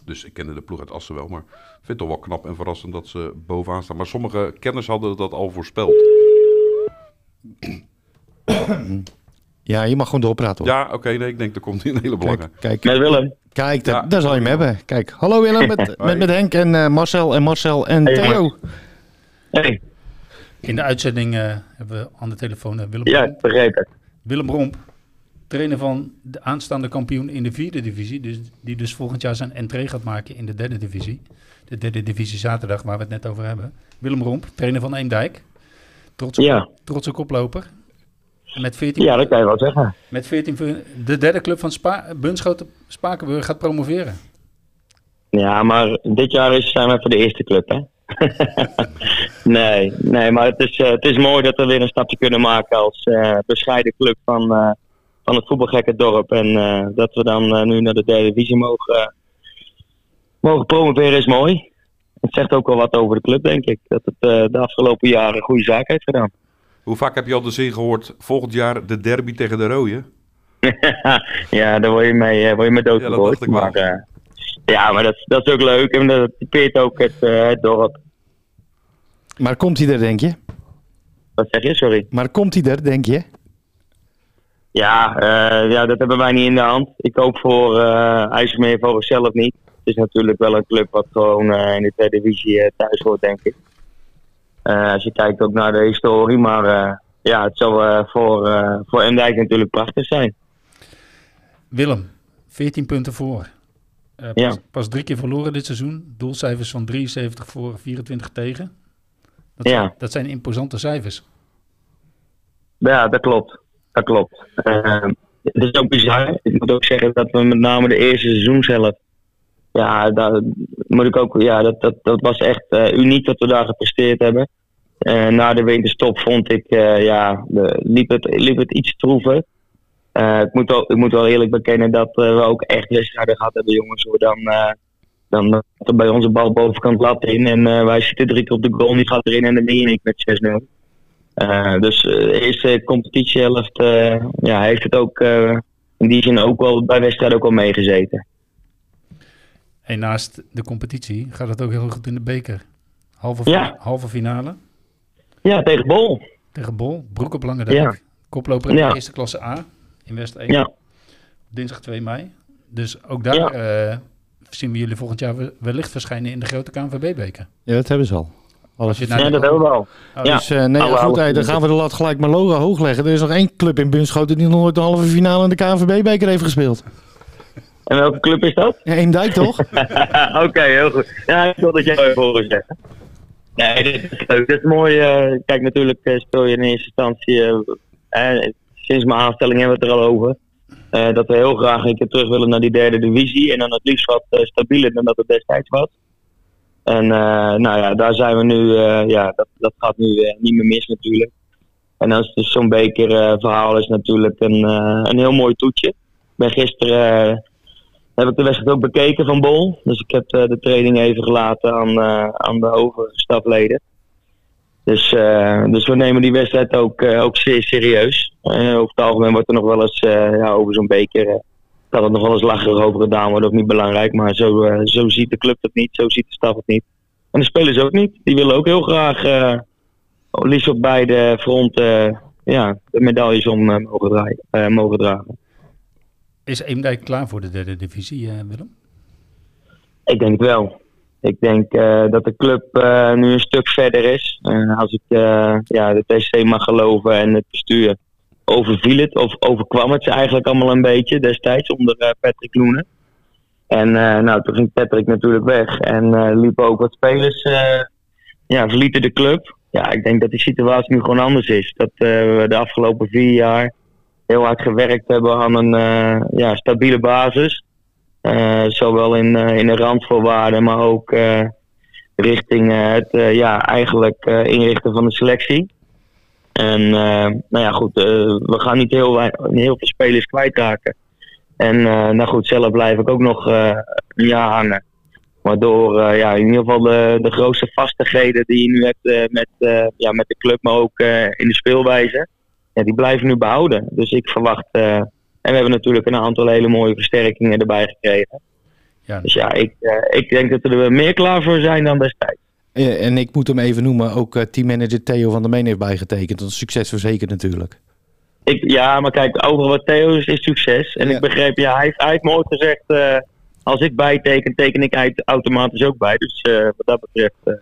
Dus ik kende de ploeg uit Assen wel, maar ik vind het toch wel knap en verrassend dat ze bovenaan staan. Maar sommige kenners hadden dat al voorspeld. *coughs* Ja, je mag gewoon doorpraten hoor. Ja, oké, nee, ik denk er komt een hele belangrijk. Kijk, kijk, Met Willem. kijk daar, Ja. daar zal je hem hebben. Kijk, hallo Willem, met, *laughs* met, met Henk en eh, Marcel en Marcel en Hey, Theo. Hey. In de uitzending eh, hebben we aan de telefoon eh, Willem, Ja, het. Willem Romp. Trainer van de aanstaande kampioen in de vierde divisie. Dus, die dus volgend jaar zijn entree gaat maken in de derde divisie. De derde divisie zaterdag, waar we het net over hebben. Willem Romp, trainer van Eemdijk. Trotse, Ja. trotse koploper. Met 14, Ja, dat kan je wel zeggen. met 14 vu- de derde club van Spa, Bunschoten Spakenburg gaat promoveren. Ja, maar dit jaar is, zijn we voor de eerste club, hè? *laughs* nee, nee, maar het is, eh, het is mooi dat we weer een stapje kunnen maken als eh, bescheiden club van, eh, van het voetbalgekke dorp. En eh, dat we dan eh, nu naar de derde divisie mogen, mogen promoveren is mooi. Het zegt ook wel wat over de club, denk ik. Dat het eh, de afgelopen jaren een goede zaak heeft gedaan. Hoe vaak heb je al de zin gehoord, volgend jaar de derby tegen de Rode? *laughs* ja, daar word je mee, eh, word je mee Ja, dat doodgegooid. dacht ik wel. maar, eh, ja, maar dat, dat is ook leuk en dat typeert ook het, eh, het dorp. Maar komt hij er, denk je? Wat zeg je? Sorry. Maar komt hij er, denk je? Ja, eh, ja, dat hebben wij niet in de hand. Ik hoop voor IJsselmeer voor zelf niet. Het is natuurlijk wel een club wat gewoon eh, in de tweede divisie thuis hoort, denk ik. Als je kijkt ook naar de historie, maar ja, het zal eh, voor, eh voor Endijk natuurlijk prachtig zijn. Willem, 14 punten voor. Pas, Ja. pas drie keer verloren dit seizoen. Doelcijfers van 73 voor, 24 tegen. Dat, Ja. zijn, dat zijn imposante cijfers. Ja, dat klopt. Dat klopt. Eh, het is ook bizar. Ik moet ook zeggen dat we met name de eerste seizoen zelf. Ja, daar moet ik ook. Ja, dat, dat, dat was echt eh, uniek dat we daar gepresteerd hebben. Eh, na de winterstop vond ik, eh, ja, de, liep, het, liep het iets troever. Eh, ik, moet wel, ik moet wel eerlijk bekennen dat we ook echt wedstrijden gehad hebben, jongens. Hoe dan, dan bij onze bal bovenkant lat in. En wij zitten drie keer op de goal, die gaat erin en dan win niet met 6-0. Eh, dus eh, de eerste competitiehelft eh, ja, heeft het ook eh, in die zin ook wel bij wedstrijden ook wel meegezeten. En naast de competitie gaat het ook heel goed in de beker. Halve, Ja. halve finale Ja, tegen Bol. tegen Bol. Broek op Lange Dijk. Ja. Koploper in Ja. de eerste klasse A in West 1. Ja. Dinsdag 2 mei. Dus ook daar Ja. eh, zien we jullie volgend jaar we- wellicht verschijnen in de grote KNVB-beker. Ja, dat hebben ze al. Als je Ja, dat hebben we wel. Oh, Ja. Dus eh, nee, goed, oude dan gaan we de lat gelijk maar logo hoog leggen. Er is nog één club in Bunschoten die nog nooit de halve finale in de KNVB-beker heeft gespeeld. En welke club is dat? Ja, Eemdijk toch? *laughs* Oké, heel goed. Ja, ik wil dat jij even horen zeggen. Nee, dit is leuk. Dit is mooi. eh, kijk, natuurlijk eh, speel je in eerste instantie. sinds mijn aanstelling hebben we het er al over. eh, dat we heel graag een keer terug willen naar die derde divisie. En dan het liefst wat stabieler dan dat het destijds was. En eh, nou ja, daar zijn we nu. eh, ja, dat, dat gaat nu eh, niet meer mis natuurlijk. En dan is dus zo'n bekerverhaal is natuurlijk een, een heel mooi toetje. Ik gisteren. heb ik de wedstrijd ook bekeken van Bol. Dus ik heb de training even gelaten aan, aan de overige stafleden. Dus, dus we nemen die wedstrijd ook, ook zeer serieus. Over het algemeen wordt er nog wel eens ja, over zo'n beker. Kan het nog wel eens lacherig over gedaan worden, ook niet belangrijk. Maar zo, eh, zo ziet de club het niet, zo ziet de staf het niet. En de spelers ook niet. Die willen ook heel graag, eh, liefst op beide fronten, eh, ja, de medailles om mogen, draaien, mogen dragen. Is Eemdijk klaar voor de derde divisie, Willem? Ik denk wel. Ik denk dat de club nu een stuk verder is. Eh, als ik ja, de TC mag geloven en het bestuur overviel het, of overkwam het ze eigenlijk allemaal een beetje destijds onder eh, Patrick Loenen. En eh, nou, toen ging Patrick natuurlijk weg en eh liepen ook wat spelers, ja, verlieten de club. Ja, ik denk dat die situatie nu gewoon anders is. Dat we de afgelopen vier jaar heel hard gewerkt hebben aan een ja, stabiele basis. Zowel in, in de randvoorwaarden, maar ook richting het ja, eigenlijk inrichten van de selectie. En eh, nou ja, goed, eh, we gaan niet heel, heel veel spelers kwijtraken. En eh, nou goed, zelf blijf ik ook nog een jaar hangen. Waardoor ja, in ieder geval de, de grootste vastigheden die je nu hebt met, ja, met de club, maar ook in de speelwijze, ja, die blijven nu behouden. Dus ik verwacht. en we hebben natuurlijk een aantal hele mooie versterkingen erbij gekregen. Ja, Dus ja, ik, ik denk dat we er meer klaar voor zijn dan destijds. Eh, en ik moet hem even noemen, ook eh, teammanager Theo van der Meen heeft bijgetekend. Dat is succes verzekerd natuurlijk. Ik, ja, maar kijk, overal wat Theo is, is succes. En Ja. ik begreep, ja, hij, heeft- hij heeft me ooit gezegd, eh, als ik bijteken, teken ik uit- automatisch ook bij. Dus eh, wat dat betreft eh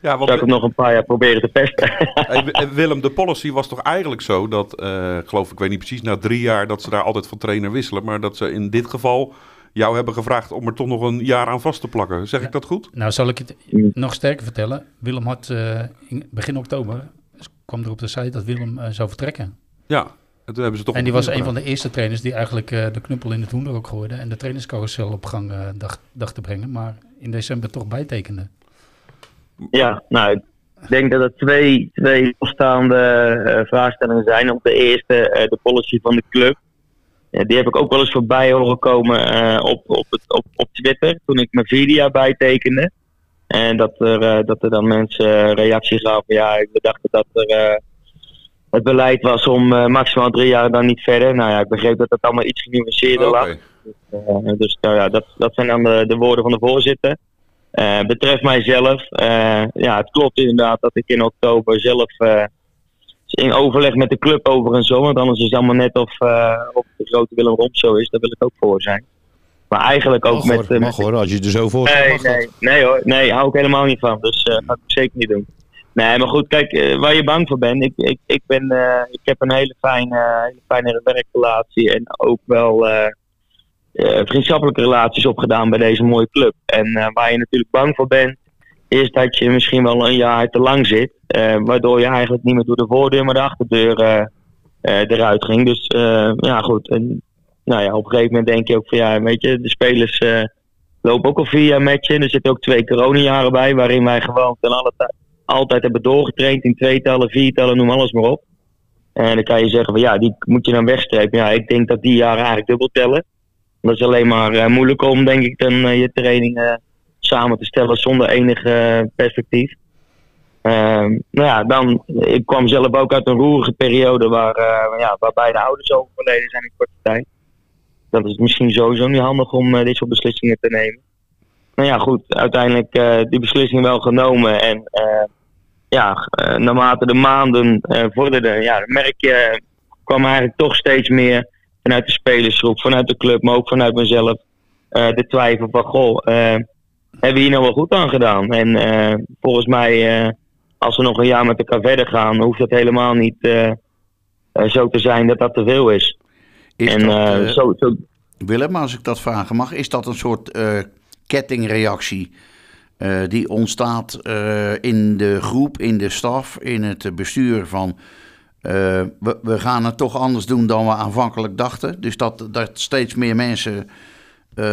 Ja, want zou ik hem nog een paar jaar proberen te pesten. *laughs* Hey, Willem, de policy was toch eigenlijk zo dat, eh, ik geloof ik weet niet precies, na drie jaar dat ze daar altijd van trainer wisselen. Maar dat ze in dit geval jou hebben gevraagd om er toch nog een jaar aan vast te plakken. Zeg ik dat goed? Nou, zal ik het nog sterker vertellen. Willem had eh, in begin oktober kwam er op de site dat Willem eh, zou vertrekken. Ja. En toen hebben ze toch En die was een van de eerste trainers die eigenlijk eh, de knuppel in het hoender ook gooide en de trainerscarousel op gang eh, dacht, dacht te brengen, maar in december toch bijtekende. Ja, nou, ik denk dat er twee, twee losstaande eh, vraagstellingen zijn. Op de eerste, eh, de policy van de club. Die heb ik ook wel eens voorbij horen komen eh, op, op, het, op, op Twitter, toen ik mijn video bijtekende. En dat er, eh, dat er dan mensen eh, reactie gaven. Ja, we dachten dat er het beleid was om maximaal drie jaar dan niet verder. Nou ja, ik begreep dat het allemaal iets genuanceerder Oké. lag. Eh, dus nou ja, dat, dat zijn dan de, de woorden van de voorzitter. Betreft mijzelf, ja, het klopt inderdaad dat ik in oktober zelf in overleg met de club over en zo, want anders is het allemaal net of, eh, of de grote Willem Romp zo is, daar wil ik ook voor zijn. Maar eigenlijk ook Mag, met, hoor, eh, met mag hoor, als je er zo voor Nee, mag dat. nee, nee hoor, nee, hou ik helemaal niet van. Dus eh ga ik zeker niet doen. Nee, maar goed, kijk, waar je bang voor bent. Ik, ik, ik, ben, ik heb een hele fijne, hele fijne werkrelatie en ook wel vriendschappelijke relaties opgedaan bij deze mooie club. En waar je natuurlijk bang voor bent, is dat je misschien wel een jaar te lang zit. eh, waardoor je eigenlijk niet meer door de voordeur, maar de achterdeur eh, eh, eruit ging. Dus ja, goed. En, nou ja, op een gegeven moment denk je ook van ja, weet je, de spelers lopen ook al vier jaar met. Er zitten ook twee coronajaren bij, waarin wij gewoon ten alle tij- altijd hebben doorgetraind in tweetallen, viertallen, noem alles maar op. En dan kan je zeggen van ja, die moet je dan wegstrepen. Ja, ik denk dat die jaren eigenlijk dubbel tellen. Dat is alleen maar eh, moeilijk om, denk ik, dan je training eh, samen te stellen zonder enig eh, perspectief. Ehm, nou ja, dan, ik kwam zelf ook uit een roerige periode waar, eh, ja, waarbij de ouders overleden zijn in korte tijd. Dat is misschien sowieso niet handig om eh, dit soort beslissingen te nemen. Nou ja, goed, uiteindelijk die beslissing wel genomen. En ja, naarmate de maanden vorderden, ja, merk je, kwam eigenlijk toch steeds meer vanuit de spelersgroep, vanuit de club, maar ook vanuit mezelf, de twijfel van, goh, hebben we hier nou wel goed aan gedaan? En eh, volgens mij, eh, als we nog een jaar met elkaar verder gaan, hoeft het helemaal niet eh, zo te zijn dat dat te veel is. Is en dat, zo, zo, Willem, als ik dat vragen mag, is dat een soort kettingreactie die ontstaat in de groep, in de staf, in het bestuur van we, we gaan het toch anders doen dan we aanvankelijk dachten. Dus dat, dat steeds meer mensen eh,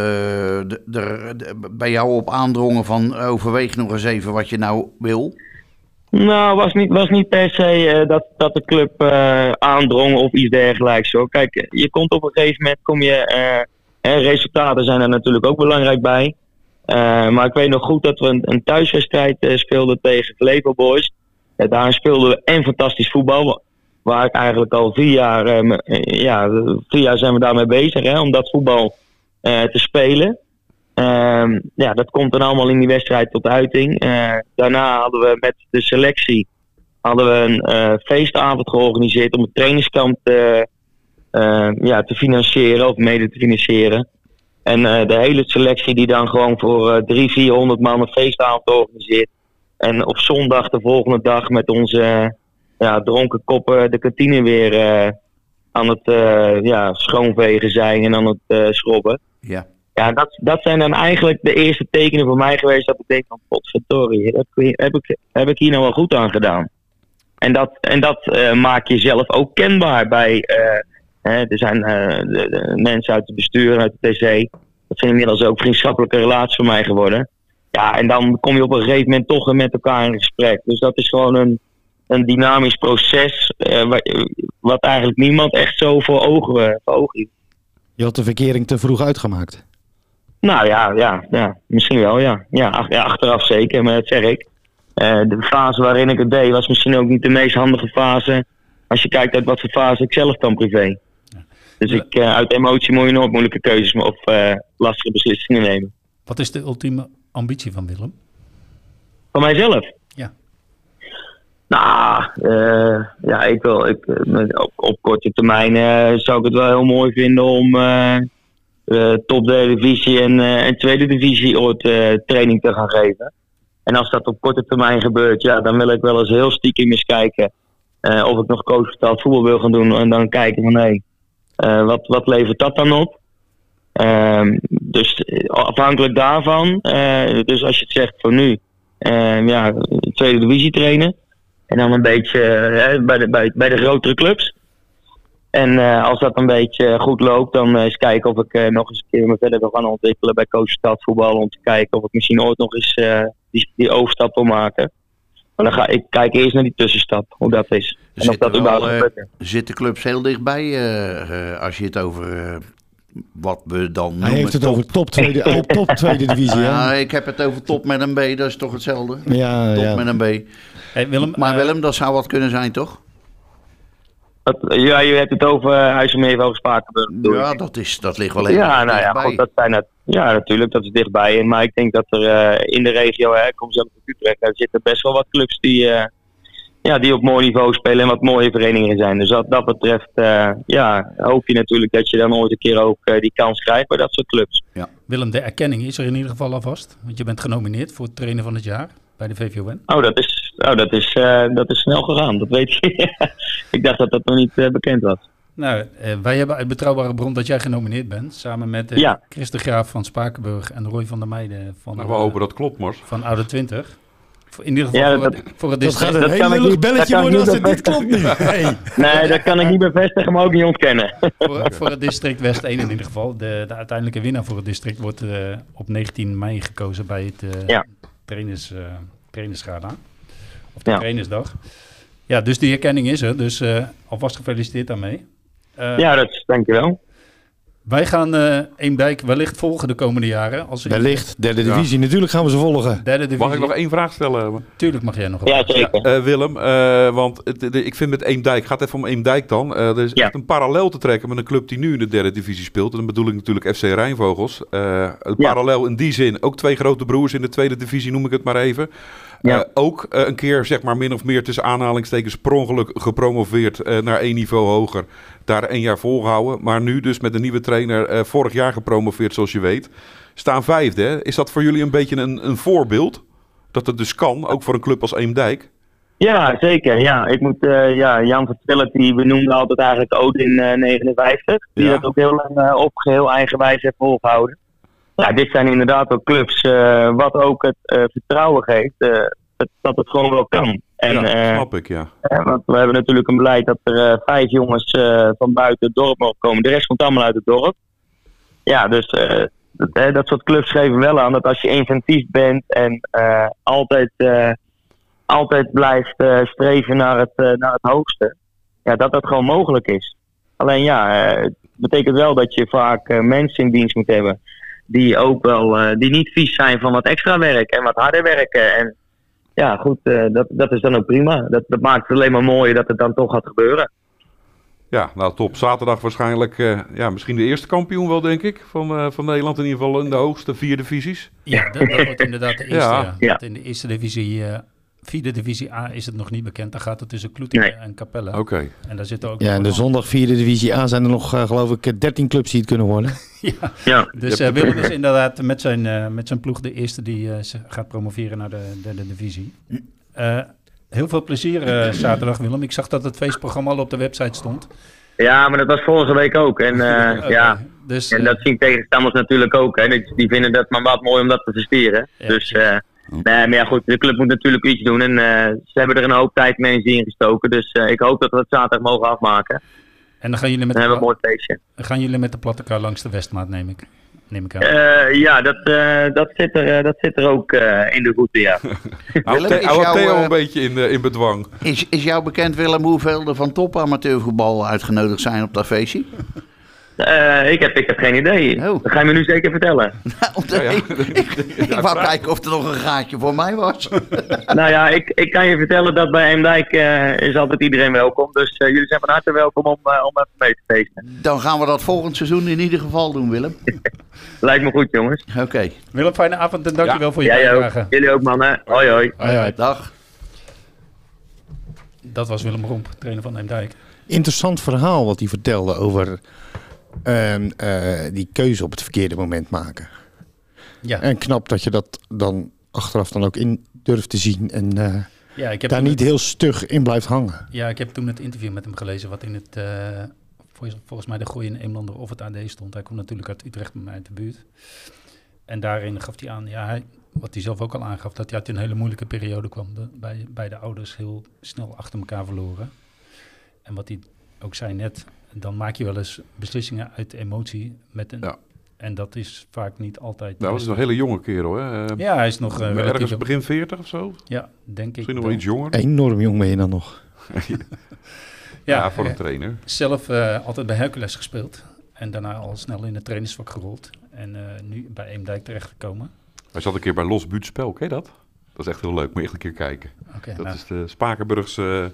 de- de- bij jou op aandrongen van overweeg nog eens even wat je nou wil. Nou, was niet, was niet per se eh, dat, dat de club eh, aandrong of iets dergelijks. Hoor. Kijk, je komt op een gegeven moment, kom je, eh, hè, resultaten zijn er natuurlijk ook belangrijk bij. Eh, maar ik weet nog goed dat we een, een thuiswedstrijd eh, speelden tegen Flevo Boys. Eh, daar speelden we en fantastisch voetbal. Waar ik eigenlijk al vier jaar, eh, eh, ja, vier jaar zijn we daarmee bezig, hè, om dat voetbal eh, te spelen. Ehm, ja, dat komt dan allemaal in die wedstrijd tot uiting. Eh, daarna hadden we met de selectie hadden we een eh, feestavond georganiseerd om het trainingskamp te, eh, ja, te financieren of mede te financieren. En eh, de hele selectie die dan gewoon voor eh 300, 400 man een feestavond organiseert. En op zondag de volgende dag met onze eh, ja, dronken koppen de kantine weer eh, aan het eh, ja, schoonvegen zijn en aan het eh, schrobben. Ja. Ja, dat, dat zijn dan eigenlijk de eerste tekenen voor mij geweest dat ik denk van potverdorie, heb heb ik, heb ik hier nou wel goed aan gedaan. En dat, en dat eh, maak je zelf ook kenbaar bij, eh, hè, er zijn eh, de, mensen uit het bestuur, uit de TC, dat zijn inmiddels ook vriendschappelijke relaties voor mij geworden. Ja, en dan kom je op een gegeven moment toch met elkaar in gesprek. Dus dat is gewoon een, een dynamisch proces, wa- wat eigenlijk niemand echt zo voor ogen, voor ogen heeft. Je had de verkering te vroeg uitgemaakt. Nou ja, ja, ja misschien wel, ja. Ja, ach- ja, achteraf zeker, maar dat zeg ik. Eh, de fase waarin ik het deed was misschien ook niet de meest handige fase. Als je kijkt uit wat voor fase ik zelf dan privé. Dus ik, eh, uit emotie moet je nooit moeilijke keuzes of eh, lastige beslissingen nemen. Wat is de ultieme ambitie van Willem? Van mijzelf? Nou, eh, ja, ik wil, ik, eh, op, korte termijn eh, zou ik het wel heel mooi vinden om eh, top derde divisie en, tweede divisie ooit training te gaan geven. En als dat op korte termijn gebeurt, ja, dan wil ik wel eens heel stiekem eens kijken of ik nog coachbetaald voetbal wil gaan doen. En dan kijken van, hé, wat, wat levert dat dan op? Ehm, dus afhankelijk daarvan, dus als je het zegt voor nu, ja, tweede divisie trainen. En dan een beetje eh, bij, de, bij, bij de grotere clubs. En eh, als dat een beetje goed loopt, dan eens kijken of ik eh, nog eens een keer me verder wil gaan ontwikkelen bij coach voetbal. Om te kijken of ik misschien ooit nog eens die, die overstap wil maken. Maar dan ga ik kijk eerst naar die tussenstap, hoe dat is. En of dat wel, überhaupt zitten clubs heel dichtbij als je het over wat we dan noemen. Hij heeft het top. over top tweede, *laughs* oh, top tweede divisie. hè? Ja, ik heb het over top met een B, dat is toch hetzelfde? Ja, Top ja. met een B. Hey, Willem, Maar eh, Willem, dat zou wat kunnen zijn, toch? Ja, je hebt het over uh, IJsselmeer Spakenburg. bedoel Ja, dat, is, dat ligt wel even Ja, nou ja, dichtbij. goed, dat zijn het. Ja, natuurlijk, dat is dichtbij. En, maar ik denk dat er eh, in de regio, hè, ik kom zelf uit Utrecht, daar zitten best wel wat clubs die, eh, ja, die op mooi niveau spelen en wat mooie verenigingen zijn. Dus wat dat betreft, eh, ja, hoop je natuurlijk dat je dan ooit een keer ook eh, die kans krijgt bij dat soort clubs. Willem, de erkenning is er in ieder geval alvast. Want je bent genomineerd voor het trainer van het jaar bij de VVON. Oh, dat is, oh, dat is, eh, dat is snel gegaan, dat weet je. *laughs* ik dacht dat dat nog niet bekend was. Nou, eh, wij hebben uit betrouwbare bron dat jij genomineerd bent. Samen met eh, Ja. Chris de Graaf van Spakenburg en Roy van der Meijden van, Nou, we hopen dat klopt, Mars. van Oude 20. Voor- In ieder geval Ja, voor, dat- het, voor het Dat district. gaat een dat kan heel ik lullig niet- belletje dat worden als niet het dit klopt nu. Hey. *laughs* Nee, dat kan ik niet bevestigen, maar ook niet ontkennen. *laughs* voor, voor het district West 1 in ieder geval. De, de uiteindelijke winnaar voor het district wordt eh, op 19 mei gekozen bij het eh Ja. trainers, eh trainersgala. Of de Ja. trainersdag. Ja, dus die erkenning is er. Dus eh, alvast gefeliciteerd daarmee. Eh, ja, dat is, dankjewel. Wij gaan eh Eemdijk wellicht volgen de komende jaren. Als Wellicht, derde Ja. divisie. Natuurlijk gaan we ze volgen. Derde divisie. Mag ik nog één vraag stellen? Tuurlijk mag jij nog. Ja, zeker. Eh, Willem, eh, want de- ik vind met Eemdijk, gaat even om Eemdijk dan. Eh, er is Ja. echt een parallel te trekken met een club die nu in de derde divisie speelt. En dan bedoel ik natuurlijk FC Rijnvogels. Eh, een Ja. parallel in die zin, ook twee grote broers in de tweede divisie, noem ik het maar even. Ja. Eh, ook eh, een keer, zeg maar, min of meer tussen aanhalingstekens per ongeluk gepromoveerd eh, naar één niveau hoger. Daar een jaar volgehouden. Maar nu dus met een nieuwe trainer vorig jaar gepromoveerd, zoals je weet. Staan vijfde. hè? Is dat voor jullie een beetje een, een voorbeeld? Dat het dus kan, ook voor een club als Eemdijk? Ja, zeker. Ja, ik moet, eh, ja, Jan Vertellen, die benoemde altijd eigenlijk Odin eh 59. Die Ja. dat ook heel lang eh, op geheel eigenwijs heeft volgehouden. Ja, dit zijn inderdaad ook clubs eh, wat ook het eh, vertrouwen geeft eh, dat, het gewoon wel kan. En, ja, snap ik, ja. want we hebben natuurlijk een beleid dat er vijf jongens van buiten het dorp mogen komen. De rest komt allemaal uit het dorp. Ja, dus dat, dat soort clubs geven wel aan dat als je inventief bent en altijd, altijd blijft streven naar het, naar het hoogste, ja, dat dat gewoon mogelijk is. Alleen ja, het betekent wel dat je vaak mensen in dienst moet hebben die ook wel, eh, die niet vies zijn van wat extra werk en wat harder werken. En ja, goed, eh, dat, dat is dan ook prima. Dat, dat maakt het alleen maar mooier dat het dan toch gaat gebeuren. Ja, nou top. Zaterdag waarschijnlijk eh, ja, misschien de eerste kampioen wel, denk ik, van, eh, van Nederland. In ieder geval in de hoogste vier divisies. Ja, dat, dat wordt inderdaad de *laughs* eerste. Ja. Ja. Ja. In de eerste divisie, eh vierde divisie A is het nog niet bekend. Daar gaat het tussen Kloetingen Nee. en Capelle. Oké. En daar zitten ook Ja, en de zondag vierde divisie A zijn er nog, eh, geloof ik, 13 clubs die het kunnen worden. *laughs* Ja, Ja, dus eh hebt- Willem is inderdaad met zijn, eh, met zijn ploeg de eerste die eh, gaat promoveren naar de derde divisie. Eh, heel veel plezier eh, zaterdag, Willem. Ik zag dat het feestprogramma al op de website stond. ja maar dat was vorige week ook. En, eh, *laughs* ja, Dus, en eh, dat zien tegenstanders natuurlijk ook. Hè. Die, die vinden dat maar wat mooi om dat te versteren. Ja, dus, eh, nee, maar ja, goed, de club moet natuurlijk iets doen. En eh, ze hebben er een hoop tijd en energie in gestoken. Dus eh, ik hoop dat we het zaterdag mogen afmaken. en dan gaan jullie, met Dan de, hebben we een pla- mooi feestje. gaan jullie met de platte kar langs de Westmaat, neem ik, neem ik aan. Eh, ja, dat, eh, dat, zit er, eh, dat zit er ook eh, in de voeten, ja. Hou *laughs* Willem, The- is hou jouw, Theo een beetje in, in bedwang. Is, is jou bekend, Willem, hoeveel er van top amateurvoetbal uitgenodigd zijn op dat feestje? Eh, ik, heb, ik heb geen idee. Oh. Dat ga je me nu zeker vertellen. *laughs* Nou, Ja, ik, *laughs* ik wou kijken of er nog een gaatje voor mij was. *laughs* nou ja, ik, ik kan je vertellen dat bij Eemdijk eh, is altijd iedereen welkom. Dus eh, jullie zijn van harte welkom om, om even mee te feesten. Dan gaan we dat volgend seizoen in ieder geval doen, Willem. Lijkt me goed, jongens. Oké, Willem, fijne avond en dankjewel voor je Jij ook. bijdrage. Jullie ook, mannen. Hoi, hoi. Hoi, hoi. dag. Dat was Willem Romp, trainer van Eemdijk. Interessant verhaal wat hij vertelde over ehm, eh, die keuze op het verkeerde moment maken. Ja, En knap dat je dat dan achteraf dan ook in durft te zien en eh, ja, ik heb daar niet heel stug in blijft hangen. Ja, ik heb toen het interview met hem gelezen wat in het, eh, vol- volgens mij de Gooi in Eemlander of het AD stond. Hij komt natuurlijk uit Utrecht bij mij uit de buurt. En daarin gaf hij aan, ja, hij, wat hij zelf ook al aangaf, dat hij uit een hele moeilijke periode kwam. De, bij, bij de ouders heel snel achter elkaar verloren. En wat hij ook zei net, dan maak je wel eens beslissingen uit emotie. Met een, Ja. En dat is vaak niet altijd... Nou, dat is beste. een hele jonge kerel, hè? Eh, Ja, hij is nog eh, ergens relatief... begin 40 of zo? Ja, denk ik. Misschien nog wel iets jonger. Enorm jong ben je dan nog. *laughs* Ja, voor een eh, trainer. Zelf eh, altijd bij Hercules gespeeld. En daarna al snel in het trainersvak gerold. En eh, nu bij Eemdijk terechtgekomen. Hij zat een keer bij Los Buurtspel, ken je dat? Dat is echt heel leuk, moet je echt een keer kijken. Oké, Dat nou, is de Spakenburgse...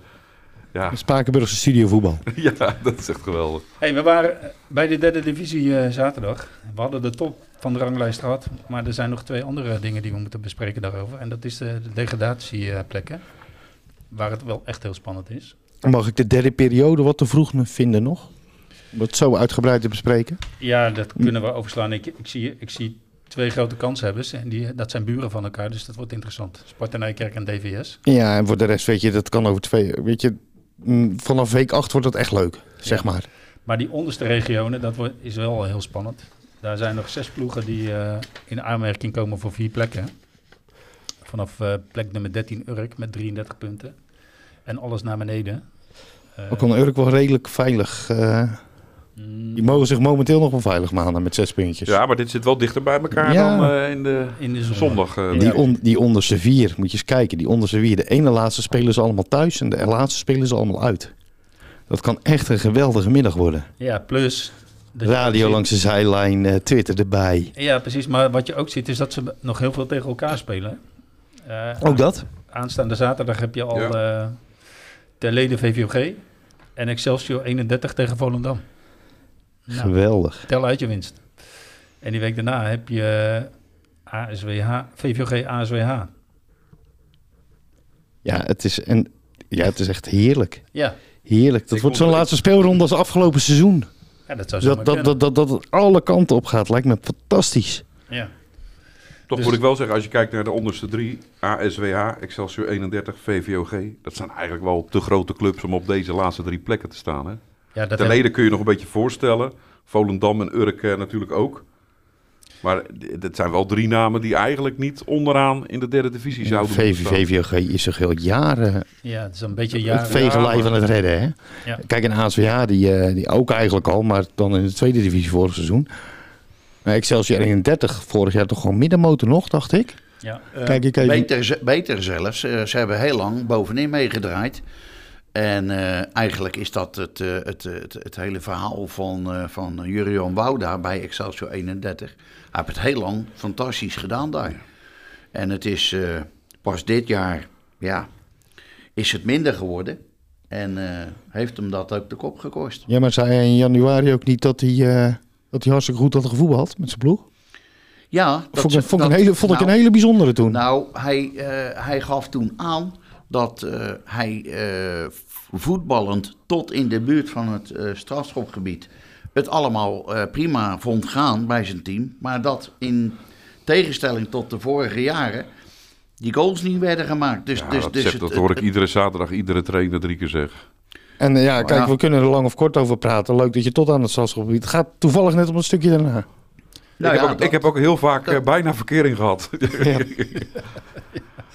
ja, Spakenburgse studiovoetbal. *laughs* ja, dat is echt geweldig. hey, we waren bij de derde divisie eh, zaterdag. We hadden de top van de ranglijst gehad. Maar er zijn nog twee andere dingen die we moeten bespreken daarover. En dat is de, de degradatieplekken. waar het wel echt heel spannend is. Mag ik de derde periode wat te vroeg vinden nog? Om het zo uitgebreid te bespreken. Ja, dat kunnen we overslaan. Ik, ik, zie, ik zie twee grote kanshebbers. En die, dat zijn buren van elkaar. Dus dat wordt interessant. Sparta Nijkerk en DVS. Ja, en voor de rest weet je, dat kan over twee. Weet je, vanaf week 8 wordt het echt leuk, zeg maar. Maar die onderste regionen, dat wordt, is wel heel spannend. Daar zijn nog zes ploegen die eh, in aanmerking komen voor vier plekken. Vanaf eh, plek nummer 13 Urk met 33 punten. En alles naar beneden. Eh, Ook kan Urk wel redelijk veilig. Die mogen zich momenteel nog wel veilig maanden met zes puntjes. Ja, maar dit zit wel dichter bij elkaar Ja. dan eh, in de in de zondag. zondag. eh. Die, on, die onderste vier, moet je eens kijken. Die onderste vier, de ene laatste spelen ze allemaal thuis en de laatste spelen ze allemaal uit. Dat kan echt een geweldige middag worden. Ja, plus... Radio ziet- langs de zijlijn, eh, Twitter erbij. Ja, precies. Maar wat je ook ziet is dat ze nog heel veel tegen elkaar spelen. Eh, Ook dat? Aanstaande zaterdag heb je al Ja. eh ter leden VVOG en Excelsior 31 tegen Volendam. Nou, Geweldig. tel uit je winst. En die week daarna heb je ASWH, VVOG ASWH. Ja, het is, en, ja, het is echt heerlijk. Ja, Heerlijk. Dat Ik wordt zo'n laatste speelronde als afgelopen seizoen. ja dat zou zo Dat, dat, dat, dat, dat het alle kanten op gaat, lijkt me fantastisch. ja. Toch Dus- moet ik wel zeggen, als je kijkt naar de onderste drie, ASWH, Excelsior 31, VVOG, dat zijn eigenlijk wel te grote clubs om op deze laatste drie plekken te staan. Hè? Ja dat Ten heb- leden kun je nog een beetje voorstellen, Volendam en Urk eh, natuurlijk ook. Maar dat zijn wel drie namen die eigenlijk niet onderaan in de derde divisie zouden moeten VV, staan. VVOG is zich heel jaren ja, het is een beetje het jaren. vegelij van het redden. Hè? Ja. Kijk, en ASWH, die, eh, die ook eigenlijk al, maar dan in de tweede divisie vorig seizoen. Maar Excelsior 31, vorig jaar toch gewoon middenmotor nog, dacht ik. Ja. Kijk ik even. Beter, beter zelfs. Eh, ze hebben heel lang bovenin meegedraaid. En eh, eigenlijk is dat het, eh, het, het, het hele verhaal van, eh van Jurion Wouda bij Excelsior 31. Hij heeft het heel lang fantastisch gedaan daar. En het is eh, pas dit jaar, ja, is het minder geworden. En eh, heeft hem dat ook de kop gekost. Ja, maar zei hij in januari ook niet dat hij, eh, dat hij hartstikke goed had gevoetbald met zijn ploeg? Ja, dat vond ik, vond dat- een hele, vond ik nou, een hele bijzondere toen. Nou, hij, eh, hij gaf toen aan dat eh, hij eh, voetballend tot in de buurt van het eh, strafschopgebied het allemaal eh, prima vond gaan bij zijn team. Maar dat in tegenstelling tot de vorige jaren die goals niet werden gemaakt. Dus, Ja, dus, dat, dus zegt- het- dat hoor ik het- iedere zaterdag, iedere trainer drie keer zeggen. En ja, kijk, ja. we kunnen er lang of kort over praten. Leuk dat je tot aan het strafschopgebied Het gaat. Toevallig net op een stukje daarna. nou ik, ja, heb ook, dat- ik heb ook heel vaak dat- bijna verkering gehad. *laughs* *laughs*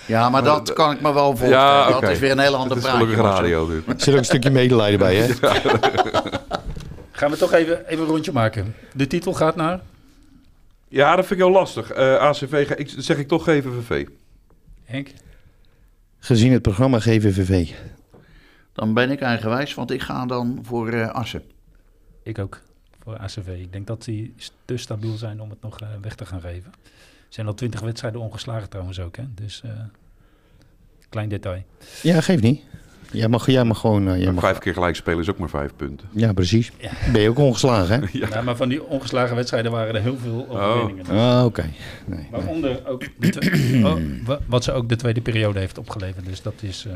ja, maar dat kan ik me wel voorstellen. Ja, Dat is weer een heel Het ander is praatje. gelukkig radio dit. Er zit ook een stukje medelijden bij, hè? *laughs* Gaan we toch even, even een rondje maken. De titel gaat naar... Ja, dat vind ik heel lastig. Eh, ACV, ga- ik, zeg ik toch GVVV. Henk? Gezien het programma GVVV. Dan ben ik eigenwijs, want ik ga dan voor eh Assen. Ik ook. voor ACV. Ik denk dat die te stabiel zijn om het nog eh, weg te gaan geven. Er zijn al twintig wedstrijden ongeslagen trouwens ook, hè. Dus, eh, klein detail. Ja, geeft niet. Jij mag, jij mag gewoon... jij Maar mag, Vijf keer gelijk spelen is ook maar vijf punten. Ja, precies. Ben je ook ongeslagen, hè? *laughs* Ja. Ja, maar van die ongeslagen wedstrijden waren er heel veel overwinningen. Ah, oké. Nee, nee. Waaronder ook *clears throat* oh, wa- wat ze ook de tweede periode heeft opgeleverd. Dus dat is, eh,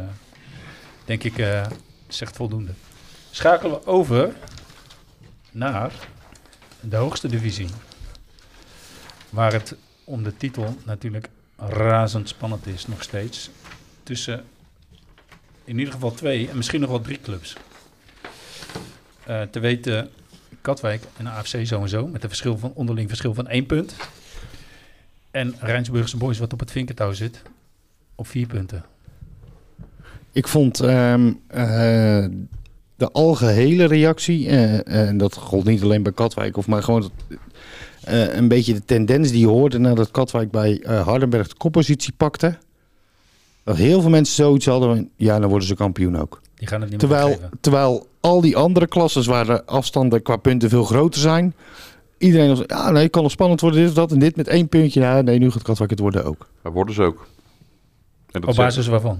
denk ik, eh, zegt voldoende. Schakelen we over naar de hoogste divisie. Waar het om de titel natuurlijk razend spannend is nog steeds. Tussen in ieder geval twee en misschien nog wel drie clubs. Eh, te weten Katwijk en AFC sowieso. Met een verschil van, onderling verschil van één punt. En Rijnsburgse Boys, wat op het vinkertouw zit, op vier punten. Ik vond ehm, eh, de algehele reactie, eh, en dat gold niet alleen bij Katwijk, of maar gewoon eh, een beetje de tendens die je hoorde nadat Katwijk bij eh, Hardenberg de koppositie pakte. Dat heel veel mensen zoiets hadden van, ja, dan worden ze kampioen ook. Die gaan het niet meer Terwijl, terwijl al die andere klasses waar de afstanden qua punten veel groter zijn, iedereen was, ja, nee, kan nog spannend worden, dit of dat, en dit met één puntje, ja, nee, nu gaat Katwijk het worden ook. Dat worden ze ook. En dat Op basis waarvan?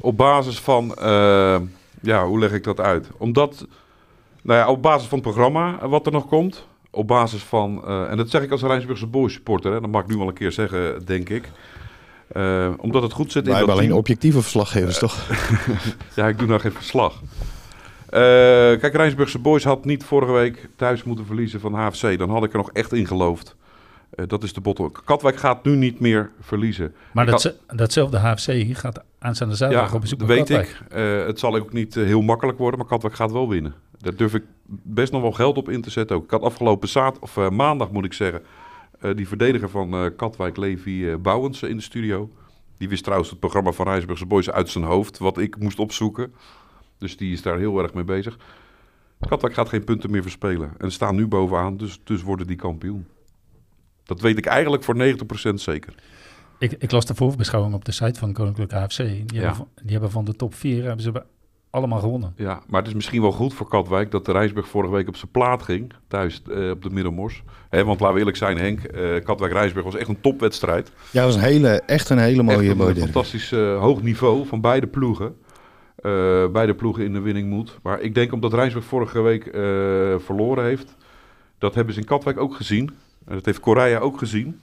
Op basis van, eh, ja, hoe leg ik dat uit? Omdat, nou ja, op basis van het programma wat er nog komt. Op basis van, eh, en dat zeg ik als Rijnsburgse Boys supporter, hè, dat mag ik nu wel een keer zeggen, denk ik. Eh, omdat het goed zit Wij in hebben dat alleen team. objectieve verslaggevers, toch? *laughs* Ja, ik doe nou geen verslag. Eh, kijk, Rijnsburgse Boys had niet vorige week thuis moeten verliezen van HFC. Dan had ik er nog echt in geloofd. Eh, dat is de bottom. Katwijk gaat nu niet meer verliezen. Maar dat, datzelfde HFC gaat aanstaande zaterdag op bezoek dat weet Katwijk. ik. Eh, het zal ook niet eh, heel makkelijk worden, maar Katwijk gaat wel winnen. Daar durf ik best nog wel geld op in te zetten ook. Ik had afgelopen zaad, of, eh, maandag, moet ik zeggen, eh, die verdediger van eh, Katwijk, Levi Bouwens, in de studio. Die wist trouwens het programma van Rijnsburgse Boys uit zijn hoofd, wat ik moest opzoeken. Dus die is daar heel erg mee bezig. Katwijk gaat geen punten meer verspelen. En staan nu bovenaan, dus, dus worden die kampioen. Dat weet ik eigenlijk voor 90% zeker. Ik, ik las de voorbeschouwing op de site van Koninklijke AFC. Die, Ja. hebben, van, die hebben van de top 4 hebben ze allemaal gewonnen. Ja, maar het is misschien wel goed voor Katwijk dat de Rijnsburg vorige week op zijn plaat ging. Thuis eh, op de Middelmors. Hè, want laten we eerlijk zijn, Henk. eh Katwijk-Rijnsburg was echt een topwedstrijd. Ja, dat was een hele, echt een hele mooie, echt een fantastisch eh, hoog niveau van beide ploegen. Eh, beide ploegen in de winning moet. Maar ik denk omdat Rijnsburg vorige week eh, verloren heeft. Dat hebben ze in Katwijk ook gezien. En dat heeft Korea ook gezien.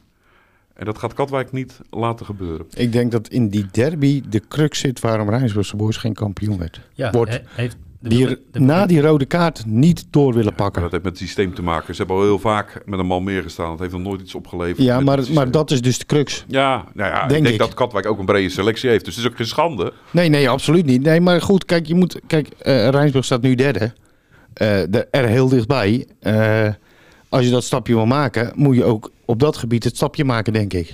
En dat gaat Katwijk niet laten gebeuren. Ik denk dat in die derby de crux zit waarom Rijnsburgse Boys geen kampioen werd. Ja, Wordt he- heeft de, Die de- de- na die rode kaart niet door willen pakken. dat heeft met het systeem te maken. Ze hebben al heel vaak met een man meer gestaan. Dat heeft nog nooit iets opgeleverd. Ja, maar, maar dat is dus de crux. Ja, nou ja Denk ik denk ik. dat Katwijk ook een brede selectie heeft. Dus het is ook geen schande. Nee, nee, absoluut niet. Nee, maar goed, kijk, je moet. Kijk, eh Rijnsburg staat nu derde. Eh, de- er heel dichtbij. Eh, als je dat stapje wil maken, moet je ook op dat gebied het stapje maken, denk ik.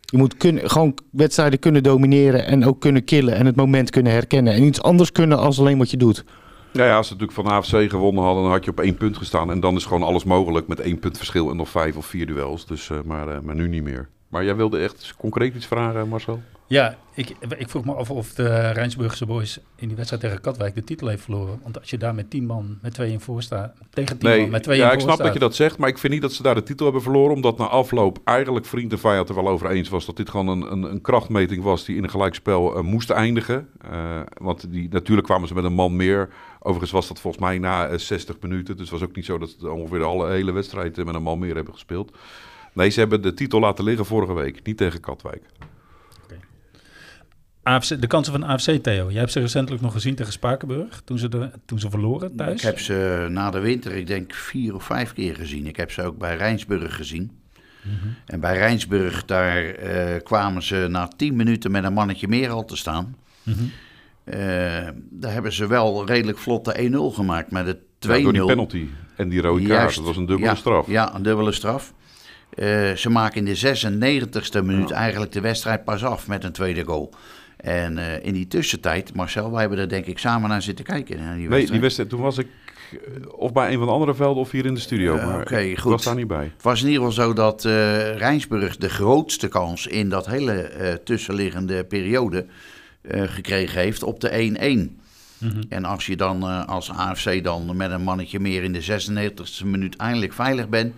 Je moet gewoon wedstrijden kunnen domineren en ook kunnen killen en het moment kunnen herkennen. En iets anders kunnen als alleen wat je doet. Ja, ja, als ze natuurlijk van AFC gewonnen hadden, dan had je op één punt gestaan. En dan is gewoon alles mogelijk met één punt verschil en nog vijf of vier duels. Dus, eh, maar, eh, maar nu niet meer. Maar jij wilde echt concreet iets vragen, Marcel? Ja, ik, ik vroeg me af of de Rijnsburgse boys in die wedstrijd tegen Katwijk de titel heeft verloren. Want als je daar met 10 man, met 2 in voor staat, tegen 10 Nee, man, met 2 ja, in ik voor snap staat. dat je dat zegt, maar ik vind niet dat ze daar de titel hebben verloren. Omdat na afloop eigenlijk vriend en vijand er wel over eens was dat dit gewoon een, een, een krachtmeting was die in een gelijkspel eh, moest eindigen. Eh, want die, natuurlijk kwamen ze met een man meer. Overigens was dat volgens mij na eh, 60 minuten. Dus het was ook niet zo dat ze ongeveer de alle, hele wedstrijd eh, met een man meer hebben gespeeld. Nee, ze hebben de titel laten liggen vorige week, niet tegen Katwijk. AFC, de kansen van AFC, Theo. Jij hebt ze recentelijk nog gezien tegen Spakenburg, toen ze, de, toen ze verloren thuis. Ik heb ze na de winter, ik denk vier of vijf keer gezien. Ik heb ze ook bij Rijnsburg gezien. En bij Rijnsburg, daar eh, kwamen ze na tien minuten met een mannetje meer al te staan. Mhm. Eh, daar hebben ze wel redelijk vlot de 1-0 gemaakt met de 2-0. Ja, door die penalty en die rode kaart. Juist. Dat was een dubbele Ja, straf. Ja, een dubbele straf. Eh, ze maken in de 96e minuut eigenlijk de wedstrijd pas af met een tweede goal. En eh, in die tussentijd, Marcel, wij hebben er denk ik samen naar zitten kijken. Naar die Nee, die wedstrijd, toen was ik eh, of bij een van de andere velden of hier in de studio. Eh, maar oké, ik goed. was daar niet bij. Het was in ieder geval zo dat eh Rijnsburg de grootste kans in dat hele eh, tussenliggende periode eh, gekregen heeft op de 1-1. Mhm. En als je dan eh, als AFC dan met een mannetje meer in de 96e minuut eindelijk veilig bent,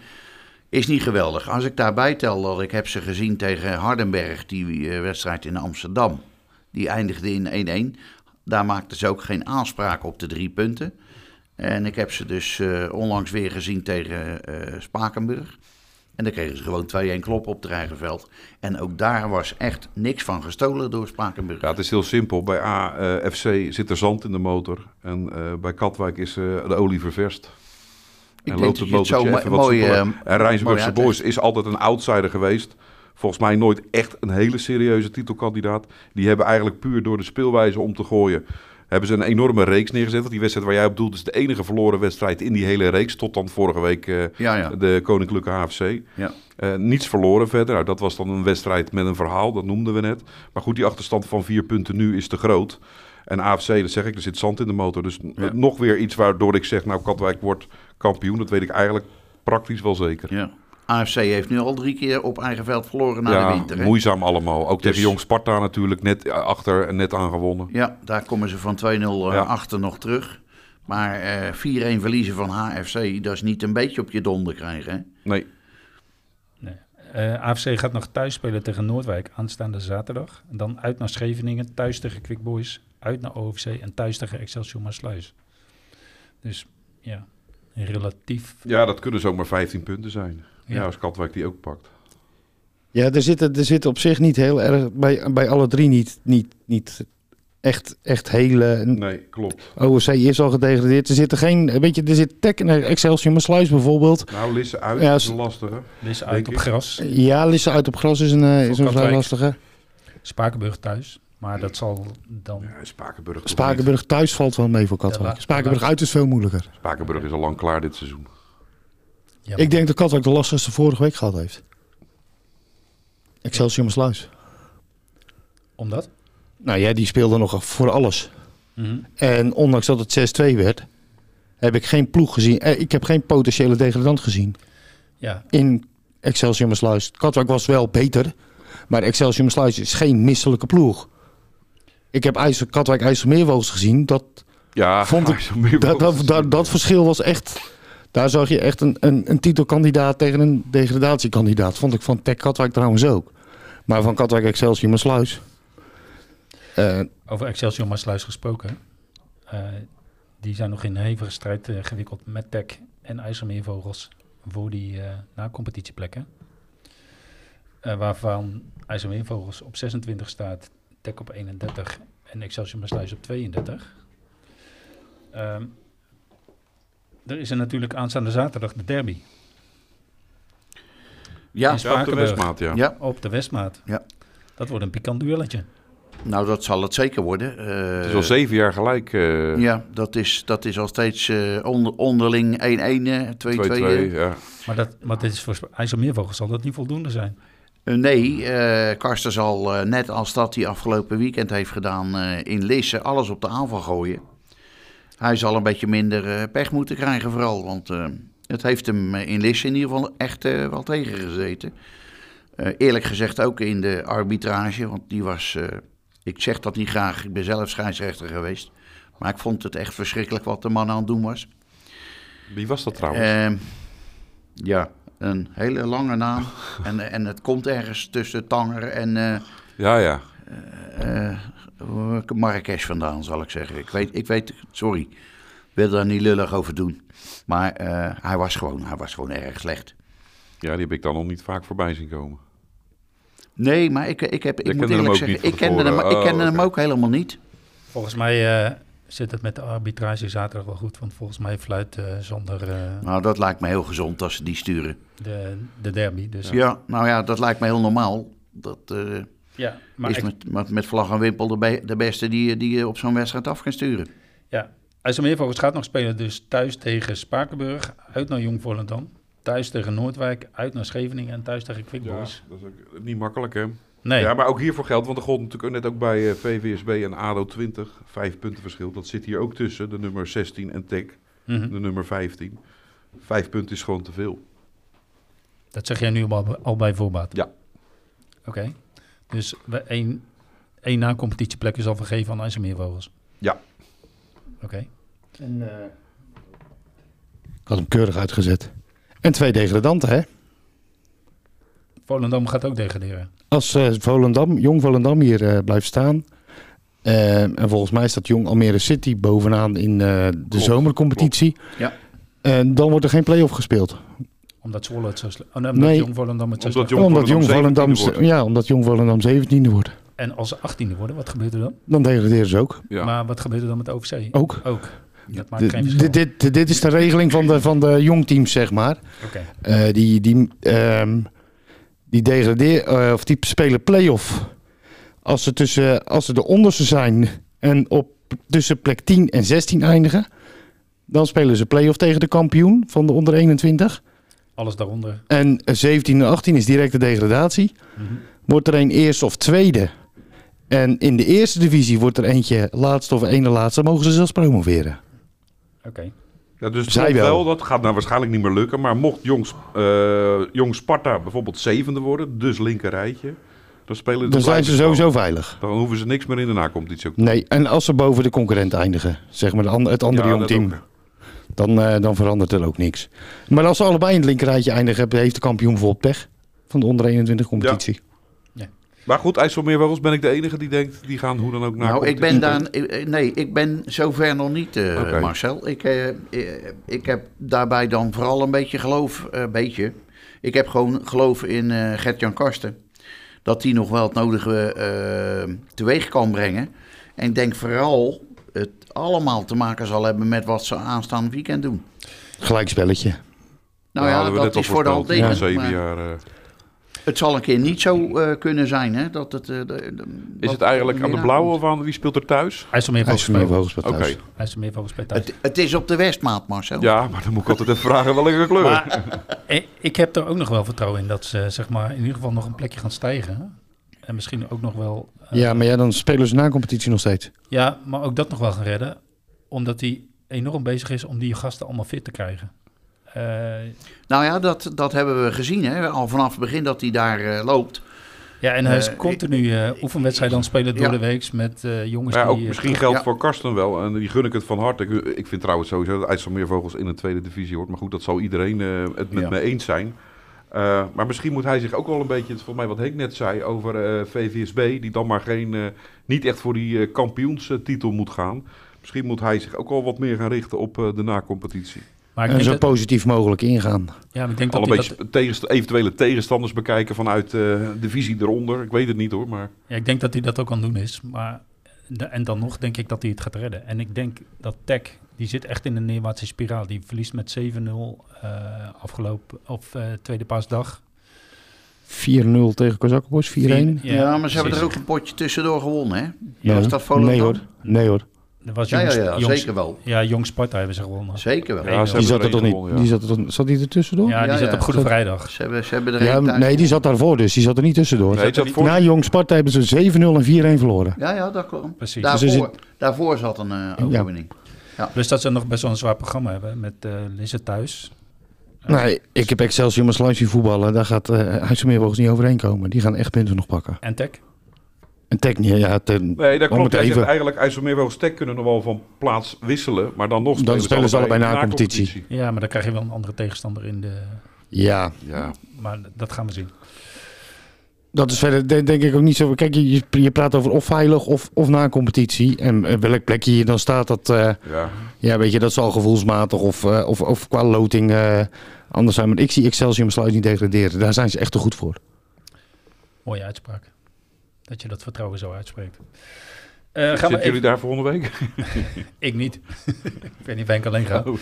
is niet geweldig. Als ik daarbij tel dat ik heb ze gezien tegen Hardenberg, die eh, wedstrijd in Amsterdam. Die eindigde in 1-1. Daar maakten ze ook geen aanspraak op de drie punten. En ik heb ze dus eh, onlangs weer gezien tegen eh, Spakenburg. En daar kregen ze gewoon 2-1 klop op het eigen veld. En ook daar was echt niks van gestolen door Spakenburg. Ja, het is heel simpel. Bij AFC zit er zand in de motor. En eh, bij Katwijk is eh, de olie ververst. Ik en loopt het zo motortje even wat mooi, eh, En Rijnsburgse. Boys is altijd een outsider geweest. Volgens mij nooit echt een hele serieuze titelkandidaat. Die hebben eigenlijk puur door de speelwijze om te gooien... hebben ze een enorme reeks neergezet. Want die wedstrijd waar jij op doelt is de enige verloren wedstrijd in die hele reeks. Tot dan vorige week eh, Ja, ja. de Koninklijke HFC. ja. Eh, niets verloren verder. Nou, dat was dan een wedstrijd met een verhaal, dat noemden we net. Maar goed, die achterstand van vier punten nu is te groot. En AFC, dat zeg ik, er zit zand in de motor. Dus nog weer iets waardoor ik zeg, nou, Katwijk wordt kampioen. Dat weet ik eigenlijk praktisch wel zeker. Ja. AFC heeft nu al drie keer op eigen veld verloren na de winter. hè? moeizaam allemaal. Ook Dus- tegen Jong Sparta natuurlijk, net eh, achter en net aangewonnen. Ja, daar komen ze van 2-0 eh, Ja. achter nog terug. Maar eh 4-1 verliezen van HFC, dat is niet een beetje op je donder krijgen. Hè? Nee, Nee. Eh, AFC gaat nog thuis spelen tegen Noordwijk aanstaande zaterdag. En dan uit naar Scheveningen, thuis tegen Quick Boys, uit naar OFC en thuis tegen Excelsior Maasluis. Dus ja, relatief. ja, dat kunnen zomaar 15 punten zijn. Ja, als Katwijk die ook pakt. Ja, er zitten, er zitten op zich niet heel erg, bij, bij alle drie niet, niet, niet echt, echt hele... Nee, klopt. OSC is al gedegradeerd. Er zitten geen, weet je, er zit Tech en Excelsior Maasluis bijvoorbeeld. Nou, Lisse uit Ja, is een lastige. Uit op ik. gras. Ja, Lisse uit op gras is een, eh, is een vrij lastige. Spakenburg thuis. Maar dat zal dan... Ja, Spakenburg. Spakenburg thuis valt wel mee voor Katwijk. Ja, Spakenburg uit is veel moeilijker. Spakenburg is al lang klaar dit seizoen. Ja, Ik denk dat Katwijk de lastigste vorige week gehad heeft. Excelsior Maasluis. Omdat? Nou ja, die speelde nog voor alles. Mhm. En ondanks dat het 6-2 werd, heb ik geen ploeg gezien. Eh, ik heb geen potentiële degradant gezien Ja, in Excelsior Maasluis. Katwijk was wel beter, maar Excelsior is geen misselijke ploeg. Ik heb Katwijk IJsselmeervogels gezien. Dat, Ja, Vond ik- dat, dat, dat verschil was echt... Daar zag je echt een, een, een titelkandidaat tegen een degradatiekandidaat. Vond ik van Tech Katwijk trouwens ook. Maar van Katwijk Excelsior Maasluis. Eh over Excelsior Maasluis gesproken. Eh, die zijn nog in hevige strijd eh, gewikkeld met Tech en IJsselmeervogels voor die na-competitieplekken. Waarvan IJsselmeervogels op 26 staat, Tech op 31 en Excelsior Maasluis op 32. Ehm, er is er natuurlijk aanstaande zaterdag de derby Ja, op de Westmaat, ja. ja, op de Westmaat. Ja. Dat wordt een pikant duelletje. nou dat zal het zeker worden. Eh, Het is al zeven jaar gelijk. eh Ja, dat is, dat is al steeds eh, onder, onderling 1-1, eh, 2-2. 2-2. eh. ja. Maar, dat, maar dit is voor IJsselmeervogels zal dat niet voldoende zijn. Nee, eh Karsten zal net als dat hij afgelopen weekend heeft gedaan eh, in Lisse alles op de aanval gooien. Hij zal een beetje minder eh, pech moeten krijgen vooral, want eh, het heeft hem eh, in Lisse in ieder geval echt wel tegengezeten. Eerlijk gezegd ook in de arbitrage, want die was, ik zeg dat niet graag, ik ben zelf scheidsrechter geweest. Maar ik vond het echt verschrikkelijk wat de man aan het doen was. Wie was dat trouwens? Ehm, ja, een hele lange naam. *laughs* en, en het komt ergens tussen Tanger en ja, ja. Eh, Marrakesh vandaan, zal ik zeggen. Ik weet, ik weet sorry, ik wil daar niet lullig over doen. Maar eh, hij, was gewoon, hij was gewoon erg slecht. Ja, die heb ik dan nog niet vaak voorbij zien komen. Nee, maar ik, ik, heb, ik moet hem eerlijk ook zeggen, ik kende, hem, tevoren. ik kende Oh, hem ook helemaal niet. Volgens mij eh, zit het met de arbitrage zaterdag wel goed. Want volgens mij fluit eh, zonder eh, Nou, dat lijkt me heel gezond als ze die sturen. de, de derby. Dus Ja, nou ja, dat lijkt me heel normaal. Dat eh, ja, maar is met, met, met vlag en wimpel de, be- de beste die, je- die je op zo'n wedstrijd af kan sturen. ja, IJsselmeervogels gaat nog spelen dus thuis tegen Spakenburg, uit naar Jong Volendam. Thuis tegen Noordwijk, uit naar Scheveningen en thuis tegen Quick Ja, Boys. dat is ook niet makkelijk, hè? Nee, Ja, maar ook hiervoor geldt, want er gold natuurlijk net ook bij eh, VVSB en ADO 20. Vijf punten verschil. Dat zit hier ook tussen, de nummer 16 en Tech, Mhm. de nummer 15. Vijf punten is gewoon te veel. dat zeg jij nu al, al bij voorbaat. Ja. Oké, dus we één, één na-competitieplek is al vergeven aan IJsselmeervogels. Ja. Oké. En, eh, ik had hem keurig uitgezet. En twee degradanten, hè? Volendam gaat ook degraderen. Als eh, Volendam, Jong Volendam hier eh, blijft staan. en volgens mij staat Jong Almere City bovenaan in eh, de Klopt, zomercompetitie. Ja. Eh, dan wordt er geen play-off gespeeld. Omdat Zwolle het zo slecht... Oh, nee, omdat Nee. Jong Volendam het zo Omdat slecht... Jong omdat Jong Volendam Volendam, 17e wordt. ja, omdat Jong Volendam 17e wordt. En als ze 18e worden, wat gebeurt er dan? Dan degraderen ze ook. Ja. Maar wat gebeurt er dan met de OVC? Ook. Ook. Dat maakt Dit- geen verschil. dit, dit, dit is de regeling van de, van de jongteams, zeg maar. Oké. Eh, die, die, ehm die degraderen, of die spelen play-off. Als ze, tussen, als ze de onderste zijn en op tussen plek 10 en 16 eindigen, dan spelen ze play-off tegen de kampioen van de onder 21. Alles daaronder. En eh, 17 en 18 is directe degradatie. Mhm. Wordt er een eerste of tweede. En in de eerste divisie wordt er eentje laatste of ene laatste, mogen ze zelfs promoveren. Oké. Ja, dus Zij wel. wel. Dat gaat nou waarschijnlijk niet meer lukken. Maar mocht Jong, eh, Jong Sparta bijvoorbeeld zevende worden, dus linker rijtje, dan spelen Dan zijn ze sowieso veilig. Dan hoeven ze niks meer in de nacompetitie ook. Nee, en als ze boven de concurrent eindigen, zeg maar het andere Ja, jongteam, ook. Dan, eh, dan verandert er ook niks. Maar als ze allebei in het linkerrijtje eindigen, heeft de kampioen bijvoorbeeld pech van de onder 21 competitie. Maar goed, IJsselmeervogels ben ik de enige die denkt, die gaan hoe dan ook naar Nou, ik ben daar. Nee, ik ben zover nog niet, eh. Marcel. Ik, eh, ik heb daarbij dan vooral een beetje geloof. eh, beetje. Ik heb gewoon geloof in eh Gert-Jan Karsten. Dat hij nog wel het nodige teweeg kan brengen. En ik denk vooral het allemaal te maken zal hebben met wat ze aanstaande weekend doen. Gelijkspelletje. Nou Daar ja, dat net is voor de hand liggen. Ja, zeven jaar. eh. Het zal een keer niet zo eh, kunnen zijn. Hè, dat het, eh, de- de- is het eigenlijk aan de blauwe komt. of aan wie speelt er thuis? IJsselmeervogels speelt Oké. thuis. IJsselmeervogels spelen thuis. Het, het is op de Westmaat, Marcel. Ja, maar dan moet ik altijd even vragen welke *laughs* kleur. Maar ik heb er ook nog wel vertrouwen in dat ze zeg maar, in ieder geval nog een plekje gaan stijgen. En misschien ook nog wel... eh, Ja, maar ja, dan spelen ze na competitie nog steeds. ja, maar ook dat nog wel gaan redden. Omdat hij enorm bezig is om die gasten allemaal fit te krijgen. Eh, Nou ja, dat, dat hebben we gezien. Hè? Al vanaf het begin dat hij daar eh, loopt. ja, en hij is Eh, continu eh oefenwedstrijden aan het spelen door Ja. de week met eh, jongens ja, ook die... eh, misschien geldt ja. voor Karsten wel. En die gun ik het van harte. Ik, ik vind trouwens sowieso dat IJsselmeervogels in de tweede divisie hoort. Maar goed, dat zal iedereen eh, het met Ja. me eens zijn. Eh, maar misschien moet hij zich ook wel een beetje, volgens mij wat Henk net zei, over eh, VVSB. Die dan maar geen, eh, niet echt voor die kampioenstitel moet gaan. Misschien moet hij zich ook wel wat meer gaan richten op eh, de nacompetitie. maar ik En zo dat, positief mogelijk ingaan. ja, maar ik denk Al dat een hij beetje dat, tegenst- eventuele tegenstanders bekijken vanuit eh, de visie eronder. Ik weet het niet hoor, maar... ja, ik denk dat hij dat ook aan het doen is. Maar, de- en dan nog denk ik dat hij het gaat redden. En ik denk dat Tech, die zit echt in een neerwaartse spiraal. Die verliest met 7-0 eh, afgelopen, of eh, tweede paasdag. 4-0 tegen Kozakkenbos, 4-1. Vier- Ja, maar ze hebben er ook een potje tussendoor gewonnen. Hè? Nee, Was dat Volendam? nee hoor, nee hoor. Dat was Ja, ja, jongs, ja, jongs- zeker wel. Ja, Jong Sparta hebben ze gewonnen. Zeker wel. Ja, Die zat er toch niet? ja. Die zat er toch, zat die er tussendoor? Ja, die Ja, zat ja. op Goede Vrijdag. Ze hebben, ze hebben er Ja, nee, die zat daarvoor dus. Die zat er niet tussendoor. Nee, zat voor... Na Jong Sparta hebben ze 7-0 en 4-1 verloren. Ja, ja, dat klopt. Precies. Daarvoor, Dus daarvoor zat een eh, overwinning. Plus dat ze nog best wel een zwaar programma hebben met eh Lisse thuis. Nee, ik heb Excelsior maar sluis zien voetballen. Daar gaat uh, IJsselmeervogels niet overheen komen. Die gaan echt punten nog pakken. En Tech. En Tech niet, ja. Ten, Nee, dat klopt. zegt even- eigenlijk kunnen nog wel van plaats wisselen. Maar dan nog Dan spelen ze allebei na na competitie. Ja, maar dan krijg je wel een andere tegenstander in de... Ja, Ja, Maar dat gaan we zien. dat is verder de- denk ik ook niet zo. Kijk, je, je- praat over of veilig of, of na competitie. En eh, welk plekje je dan staat, dat, eh, ja. ja, weet je, dat zal gevoelsmatig of, eh, of, of qua loting eh, anders zijn. Maar ik zie Excelsior sluis niet degraderen. Daar zijn ze echt te goed voor. Mooie uitspraak. Dat je dat vertrouwen zo uitspreekt. Eh, gaan we Zitten even... jullie daar volgende week? *laughs* Ik niet. *laughs* ik weet niet of ik alleen ga. Oh.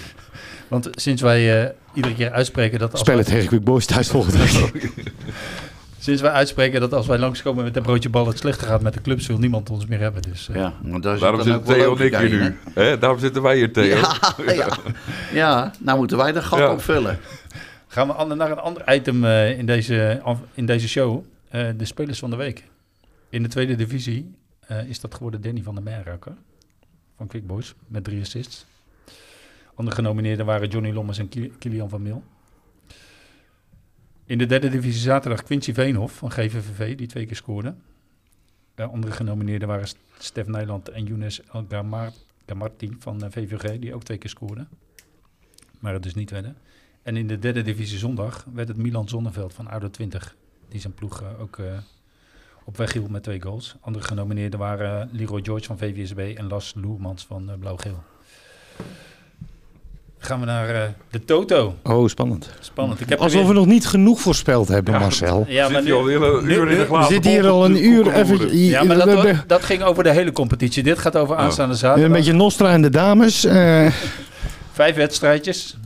Want sinds wij eh, iedere keer uitspreken dat... Als tegen Quick Boys thuis volgende week. *laughs* sinds wij uitspreken dat als wij langskomen met een broodje bal het slechter gaat met de clubs, wil niemand ons meer hebben. Dus eh, Ja, maar daar zit Daarom dan zitten ook Theo en ik hier nu. Hè? Daarom zitten wij hier, Theo. Ja, ja. ja, nou moeten wij de gat Ja. opvullen. gaan we naar een ander item eh, in, deze, in deze show. Eh, de spelers van de week. In de tweede divisie eh, is dat geworden Danny van der Merraker van Quick Boys met drie assists. Andere genomineerden waren Johnny Lommers en Ki- Kilian van Mil. In de derde divisie zaterdag Quincy Veenhoff van GVVV, die twee keer scoorde. Eh, andere genomineerden waren St- Stef Nijland en Younes El Martin van eh, VVG, die ook twee keer scoorde. Maar het dus niet werden. En in de derde divisie zondag werd het Milan Zonneveld van ADO 20. Die zijn ploeg ook op weg hield met twee goals. Andere genomineerden waren eh, Leroy George van VVSB en Las Loermans van eh, Blauw-Geel. Gaan we naar eh, de Toto. Oh, spannend. Spannend. Ik heb Alsof weer- we nog niet genoeg voorspeld hebben, Ja, Marcel. Ja, maar Zit je al nu, een hele nu- uur in nu- de We glazen zitten hier al een uur even... ja, maar dat, dat ging over de hele competitie. Dit gaat over aanstaande zaterdag. Een beetje Nostra en de dames. eh, Vijf wedstrijdjes.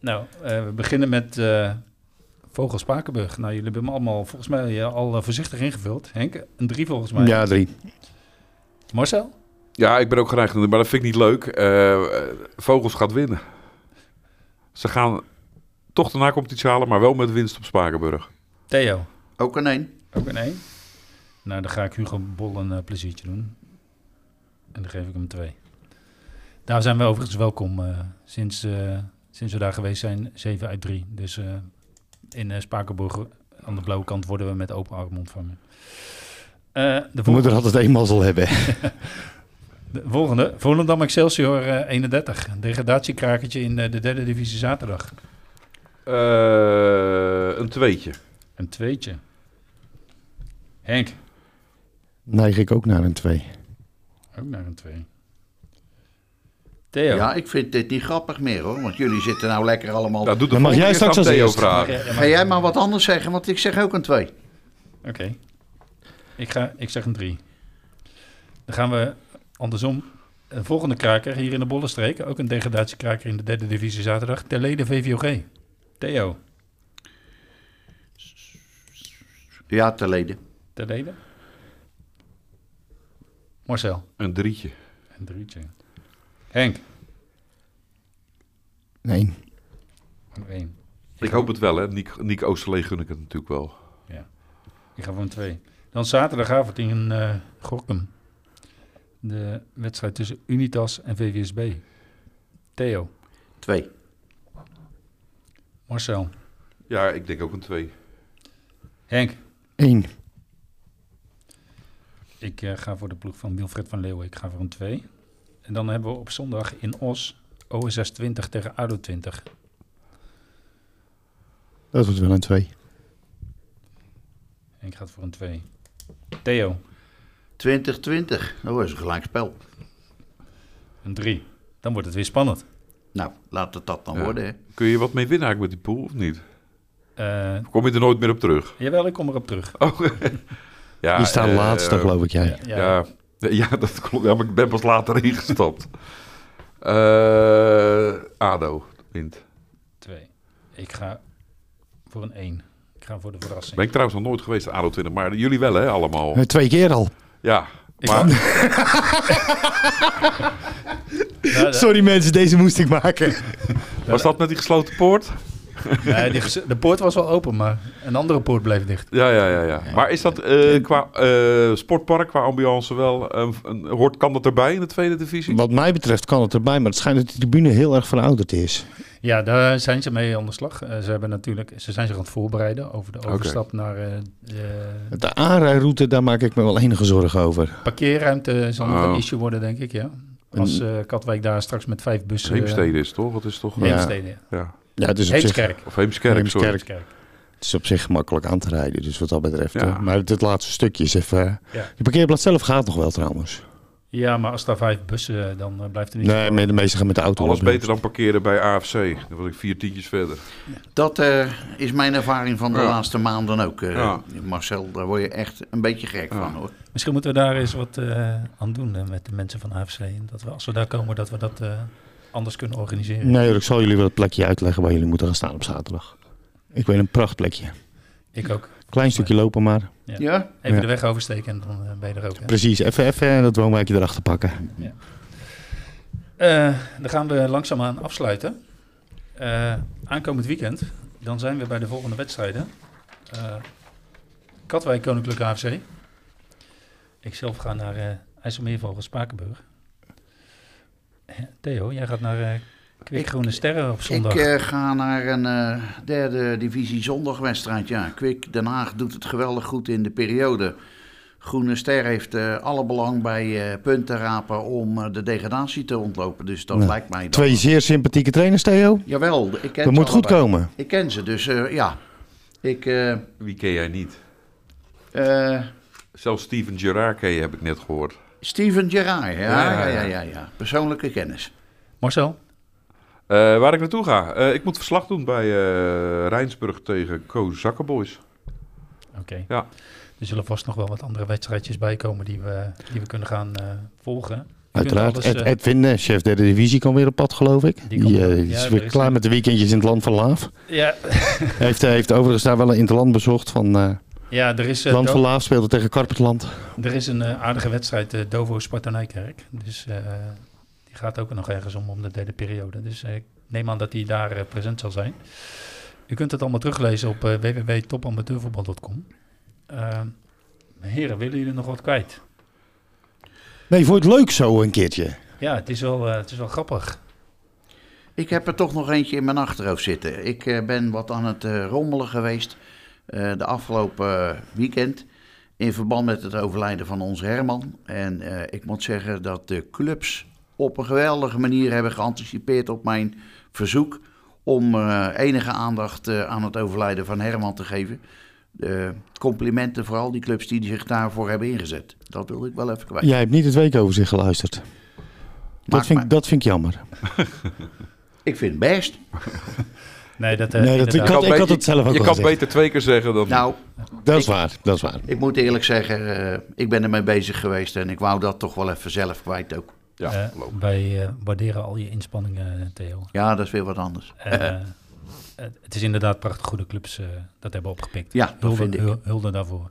Nou, eh, we beginnen met eh Vogel Spakenburg. Nou, jullie hebben hem allemaal volgens mij eh, al eh, voorzichtig ingevuld. Henk, een drie volgens mij. ja, drie. Marcel? Ja, ik ben ook geneigd, maar dat vind ik niet leuk. Eh, Vogels gaat winnen. Ze gaan toch de na-competitie halen, maar wel met winst op Spakenburg. Theo? Ook een één. Ook een één? Nou, dan ga ik Hugo Bol een eh, pleziertje doen. En dan geef ik hem twee. Daar zijn we overigens welkom eh, sinds, eh, sinds we daar geweest zijn. 7 uit 3. Dus eh, in eh, Spakenburg aan de blauwe kant worden we met open armen ontvangen. Eh, de We volgende- moeten er altijd één mazzel hebben. *laughs* *laughs* De volgende, Volendam Excelsior eh, 31. Degradatiekrakertje in de derde divisie zaterdag. Eh, een tweetje. Een tweetje. Henk, Neig ik ook naar een twee. ook naar een twee. Theo. Ja, ik vind dit niet grappig meer hoor. Want jullie zitten nou lekker allemaal... Nou, doe de Dan mag jij straks als Theo vragen. Ja, ja, Ga jij maar wat anders zeggen, want ik zeg ook een twee. Oké. Ik, ga, ik zeg een drie. Dan gaan we andersom. Een volgende kraker hier in de Bollenstreek. Ook een degradatiekraker in de derde divisie zaterdag. Ter leden VVOG. Theo, Ja, te leden. ter leden. Marcel, Een drietje. een drietje. Henk, Nee. één. Ik hoop het wel, hè. Niek, Niek Oosterlee gun ik het natuurlijk wel. Ik ga voor een 2. Dan zaterdagavond in eh Gorkum. De wedstrijd tussen Unitas en VVSB. Theo, Twee. Marcel, Ja, ik denk ook een twee. Henk. Eén. Ik eh, ga voor de ploeg van Wilfred van Leeuwen. Ik ga voor een 2. En dan hebben we op zondag in Os OSS 20 tegen ADO 20. Dat wordt wel een twee. Henk gaat voor een 2. Theo, 2020. Dat is een gelijkspel. een 3. Dan wordt het weer spannend. Nou, laat het dat dan Ja. worden. Hè. Kun je wat mee winnen eigenlijk met die pool, of niet? Eh, Of kom je er nooit meer op terug? jawel, ik kom erop terug. Oh, *laughs* ja. Die staat eh, laatste, geloof ik, jij. Ja, Ja, *laughs* ja, dat klopt. Ja, maar ik ben pas later ingestapt. Eh ADO wint. 2. Ik ga voor een 1. Ik ga voor de verrassing. Ben ik trouwens nog nooit geweest, ADO 20. Maar jullie wel, hè, allemaal. Eh, Twee keer al. Ja, maar *laughs* Sorry mensen, deze moest ik maken. *laughs* was dat met die gesloten poort? Nee, die *laughs* ges- de poort was wel open, maar een andere poort bleef dicht. Ja, ja, ja. ja. Maar is dat eh, qua eh, sportpark, qua ambiance wel... eh, een, hoort, kan dat erbij in de tweede divisie? Wat mij betreft kan het erbij, maar het schijnt dat de tribune heel erg verouderd is. Ja, daar zijn ze mee aan de slag. Eh, ze, hebben natuurlijk, ze zijn zich aan het voorbereiden over de overstap naar eh, de De aanrijroute, daar maak ik me wel enige zorgen over. parkeerruimte. Zal nog Oh. een issue worden, denk ik, ja. Als eh, Katwijk daar straks met vijf bussen... Heemstede is toch? Het is toch... Heemstede, ja. ja. Ja, het is op zich, Heemskerk. Of Heemskerk, sorry. Heemskerk. Heemskerk. het is op zich makkelijk aan te rijden, dus wat dat betreft. Ja. eh, maar het, het laatste stukje is even... Ja. De parkeerplaats zelf gaat nog wel trouwens. Ja, maar als daar vijf bussen, eh, dan eh, blijft er niet... Nee, maar de meeste gaan met de auto. Alles beter dan parkeren bij AFC. Dan was ik vier tientjes verder. Dat eh, is mijn ervaring van de Ja. laatste maanden ook. eh, Ja. Marcel, daar word je echt een beetje gek Ja. van hoor. Misschien moeten we daar eens wat eh, aan doen eh, met de mensen van AFC. Dat we, als we daar komen, dat we dat eh, anders kunnen organiseren. Nee, ik zal jullie wel het plekje uitleggen waar jullie moeten gaan staan op zaterdag. Ik weet een prachtplekje. Ik ook. Klein stukje lopen maar. Ja. Ja? Even Ja. de weg oversteken en dan eh, ben je er ook. hè. Precies, even, even dat woonwijkje erachter pakken. Eh, dan gaan we langzaamaan afsluiten. Eh, aankomend weekend, dan zijn we bij de volgende wedstrijden. Eh Katwijk Koninklijke AFC. Ik zelf ga naar eh IJsselmeervogel Spakenburg. Theo, jij gaat naar eh Kwik Groene Sterren op zondag. Ik eh, ga naar een eh, derde divisie zondagwedstrijd. Ja, Kwik Den Haag doet het geweldig goed in de periode Groene Ster heeft eh, alle belang bij eh, punten rapen om de degradatie te ontlopen. Dus dat lijkt mij... dat- Twee zeer sympathieke trainers, Theo. Jawel, ik ken Dat ze moet goed allebei. komen. Ik ken ze, dus eh, ja. Ik, eh, Wie ken jij niet? eh, Zelfs Steven Gerrard ken je, heb ik net gehoord. Steven Gerrard, ja, Ja, ja, ja, ja. Persoonlijke kennis. Marcel? Eh, waar ik naartoe ga? Eh, ik moet verslag doen bij eh Rijnsburg tegen Co Zakkenboys. Oké. Ja. Er zullen vast nog wel wat andere wedstrijdjes bij komen die we, die we kunnen gaan eh, volgen. Je Uiteraard. alles, Ed, Edwin, chef derde divisie, kan weer op pad, geloof ik. Die Die, is Ja, weer er is klaar een- met de weekendjes in het land van Laaf. ja, Hij heeft, hij heeft overigens daar wel een interland bezocht van eh ja, er is, eh, Land van Laaf, speelde tegen Karpetland. er is een eh, aardige wedstrijd, eh, Dovo Sparta Nijkerk. Dus eh, die gaat ook nog ergens om, om de derde periode. Dus eh, ik neem aan dat hij daar eh, present zal zijn. U kunt het allemaal teruglezen op uh, www.topamateurvoetbal.com. Heren, willen jullie nog wat kwijt? Nee, vond je het leuk zo een keertje? Ja, het is wel, eh, het is wel grappig. Ik heb er toch nog eentje in mijn achterhoofd zitten. Ik eh, ben wat aan het eh, rommelen geweest de afgelopen eh, weekend. In verband met het overlijden van onze Herman. En eh, ik moet zeggen dat de clubs op een geweldige manier hebben geanticipeerd op mijn verzoek. Om eh, enige aandacht eh, aan het overlijden van Herman te geven. De complimenten vooral die clubs die zich daarvoor hebben ingezet. Dat wilde ik wel even kwijt. Jij hebt niet het weekoverzicht geluisterd. Dat vind, dat vind ik jammer. *laughs* Ik vind het best. *laughs* Nee, dat, eh, Nee, dat- ik had- kan be- het zelf ook Je kan beter twee keer zeggen dan... Nou, Dat is Ik- waar, dat is waar. Ik moet eerlijk zeggen, eh, ik ben ermee bezig geweest en ik wou dat toch wel even zelf kwijt ook. ja, geloof. wij eh, waarderen al je inspanningen, Theo. Ja, dat is weer wat anders. Eh, het het is inderdaad prachtig goede clubs eh, dat hebben opgepikt. Ja, dat Hulde, vind ik. hul- hulde daarvoor.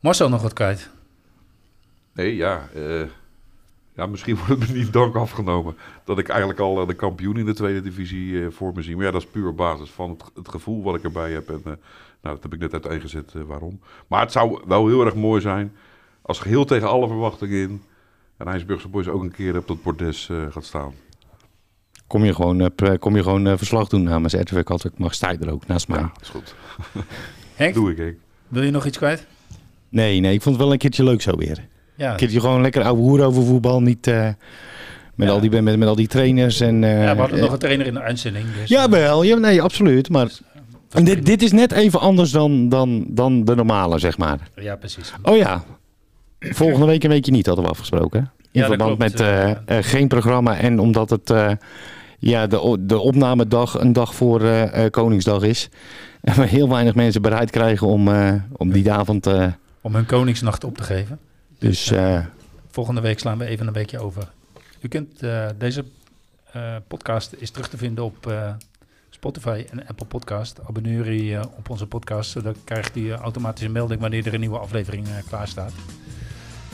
Marcel nog wat kwijt. Nee, ja. Ja, misschien *laughs* wordt het me niet dank afgenomen dat ik eigenlijk al eh, de kampioen in de tweede divisie eh, voor me zie. Maar ja, dat is puur op basis van het, het gevoel wat ik erbij heb. En eh, nou, dat heb ik net uiteengezet uh, waarom. Maar het zou wel heel erg mooi zijn als geheel tegen alle verwachtingen in en Rijnsburgse Boys ook een keer op dat bordes eh, gaat staan. Kom je gewoon, eh, kom je gewoon verslag doen namens RTV Katwijk, mag sta je er ook naast mij. Ja, is goed. Henk, Doe ik, Henk. wil je nog iets kwijt? Nee, nee, ik vond het wel een keertje leuk zo weer. Ja, Een keertje gewoon lekker ouwe hoer over voetbal, niet eh, met, Ja. al die, met, met al die trainers. En, eh, ja, we hadden eh, nog een trainer in de uitzending. Dus, Ja, eh, wel. Ja, nee, absoluut. Maar en dit, dit is net even anders dan, dan, dan de normale, zeg maar. Ja, precies. Oh ja, volgende week een weekje niet hadden we afgesproken. In Ja, verband klopt, met eh, eh, eh, geen programma en omdat het eh, ja, de, de opnamedag een dag voor eh, eh, Koningsdag is. En we heel weinig mensen bereid krijgen om, eh, om die avond... eh, Om hun koningsnacht op te geven. Dus eh, Volgende week slaan we even een weekje over. U kunt eh, deze eh, podcast is terug te vinden op Spotify en Apple Podcast. Abonneer u op onze podcast, zodat krijgt u automatisch een melding wanneer er een nieuwe aflevering klaar staat.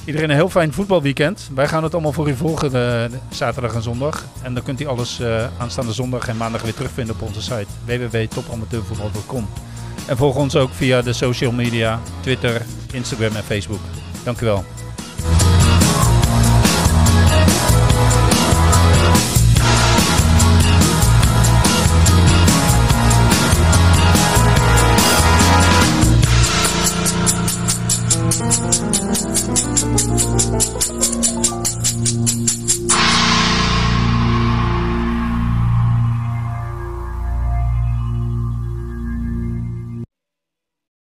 Iedereen een heel fijn voetbalweekend. Wij gaan het allemaal voor u volgen de, de zaterdag en zondag. En dan kunt u alles aanstaande zondag en maandag weer terugvinden op onze site www.topamateurvoetbal.com. En volg ons ook via de social media, Twitter, Instagram en Facebook. Dank u wel. Thank you.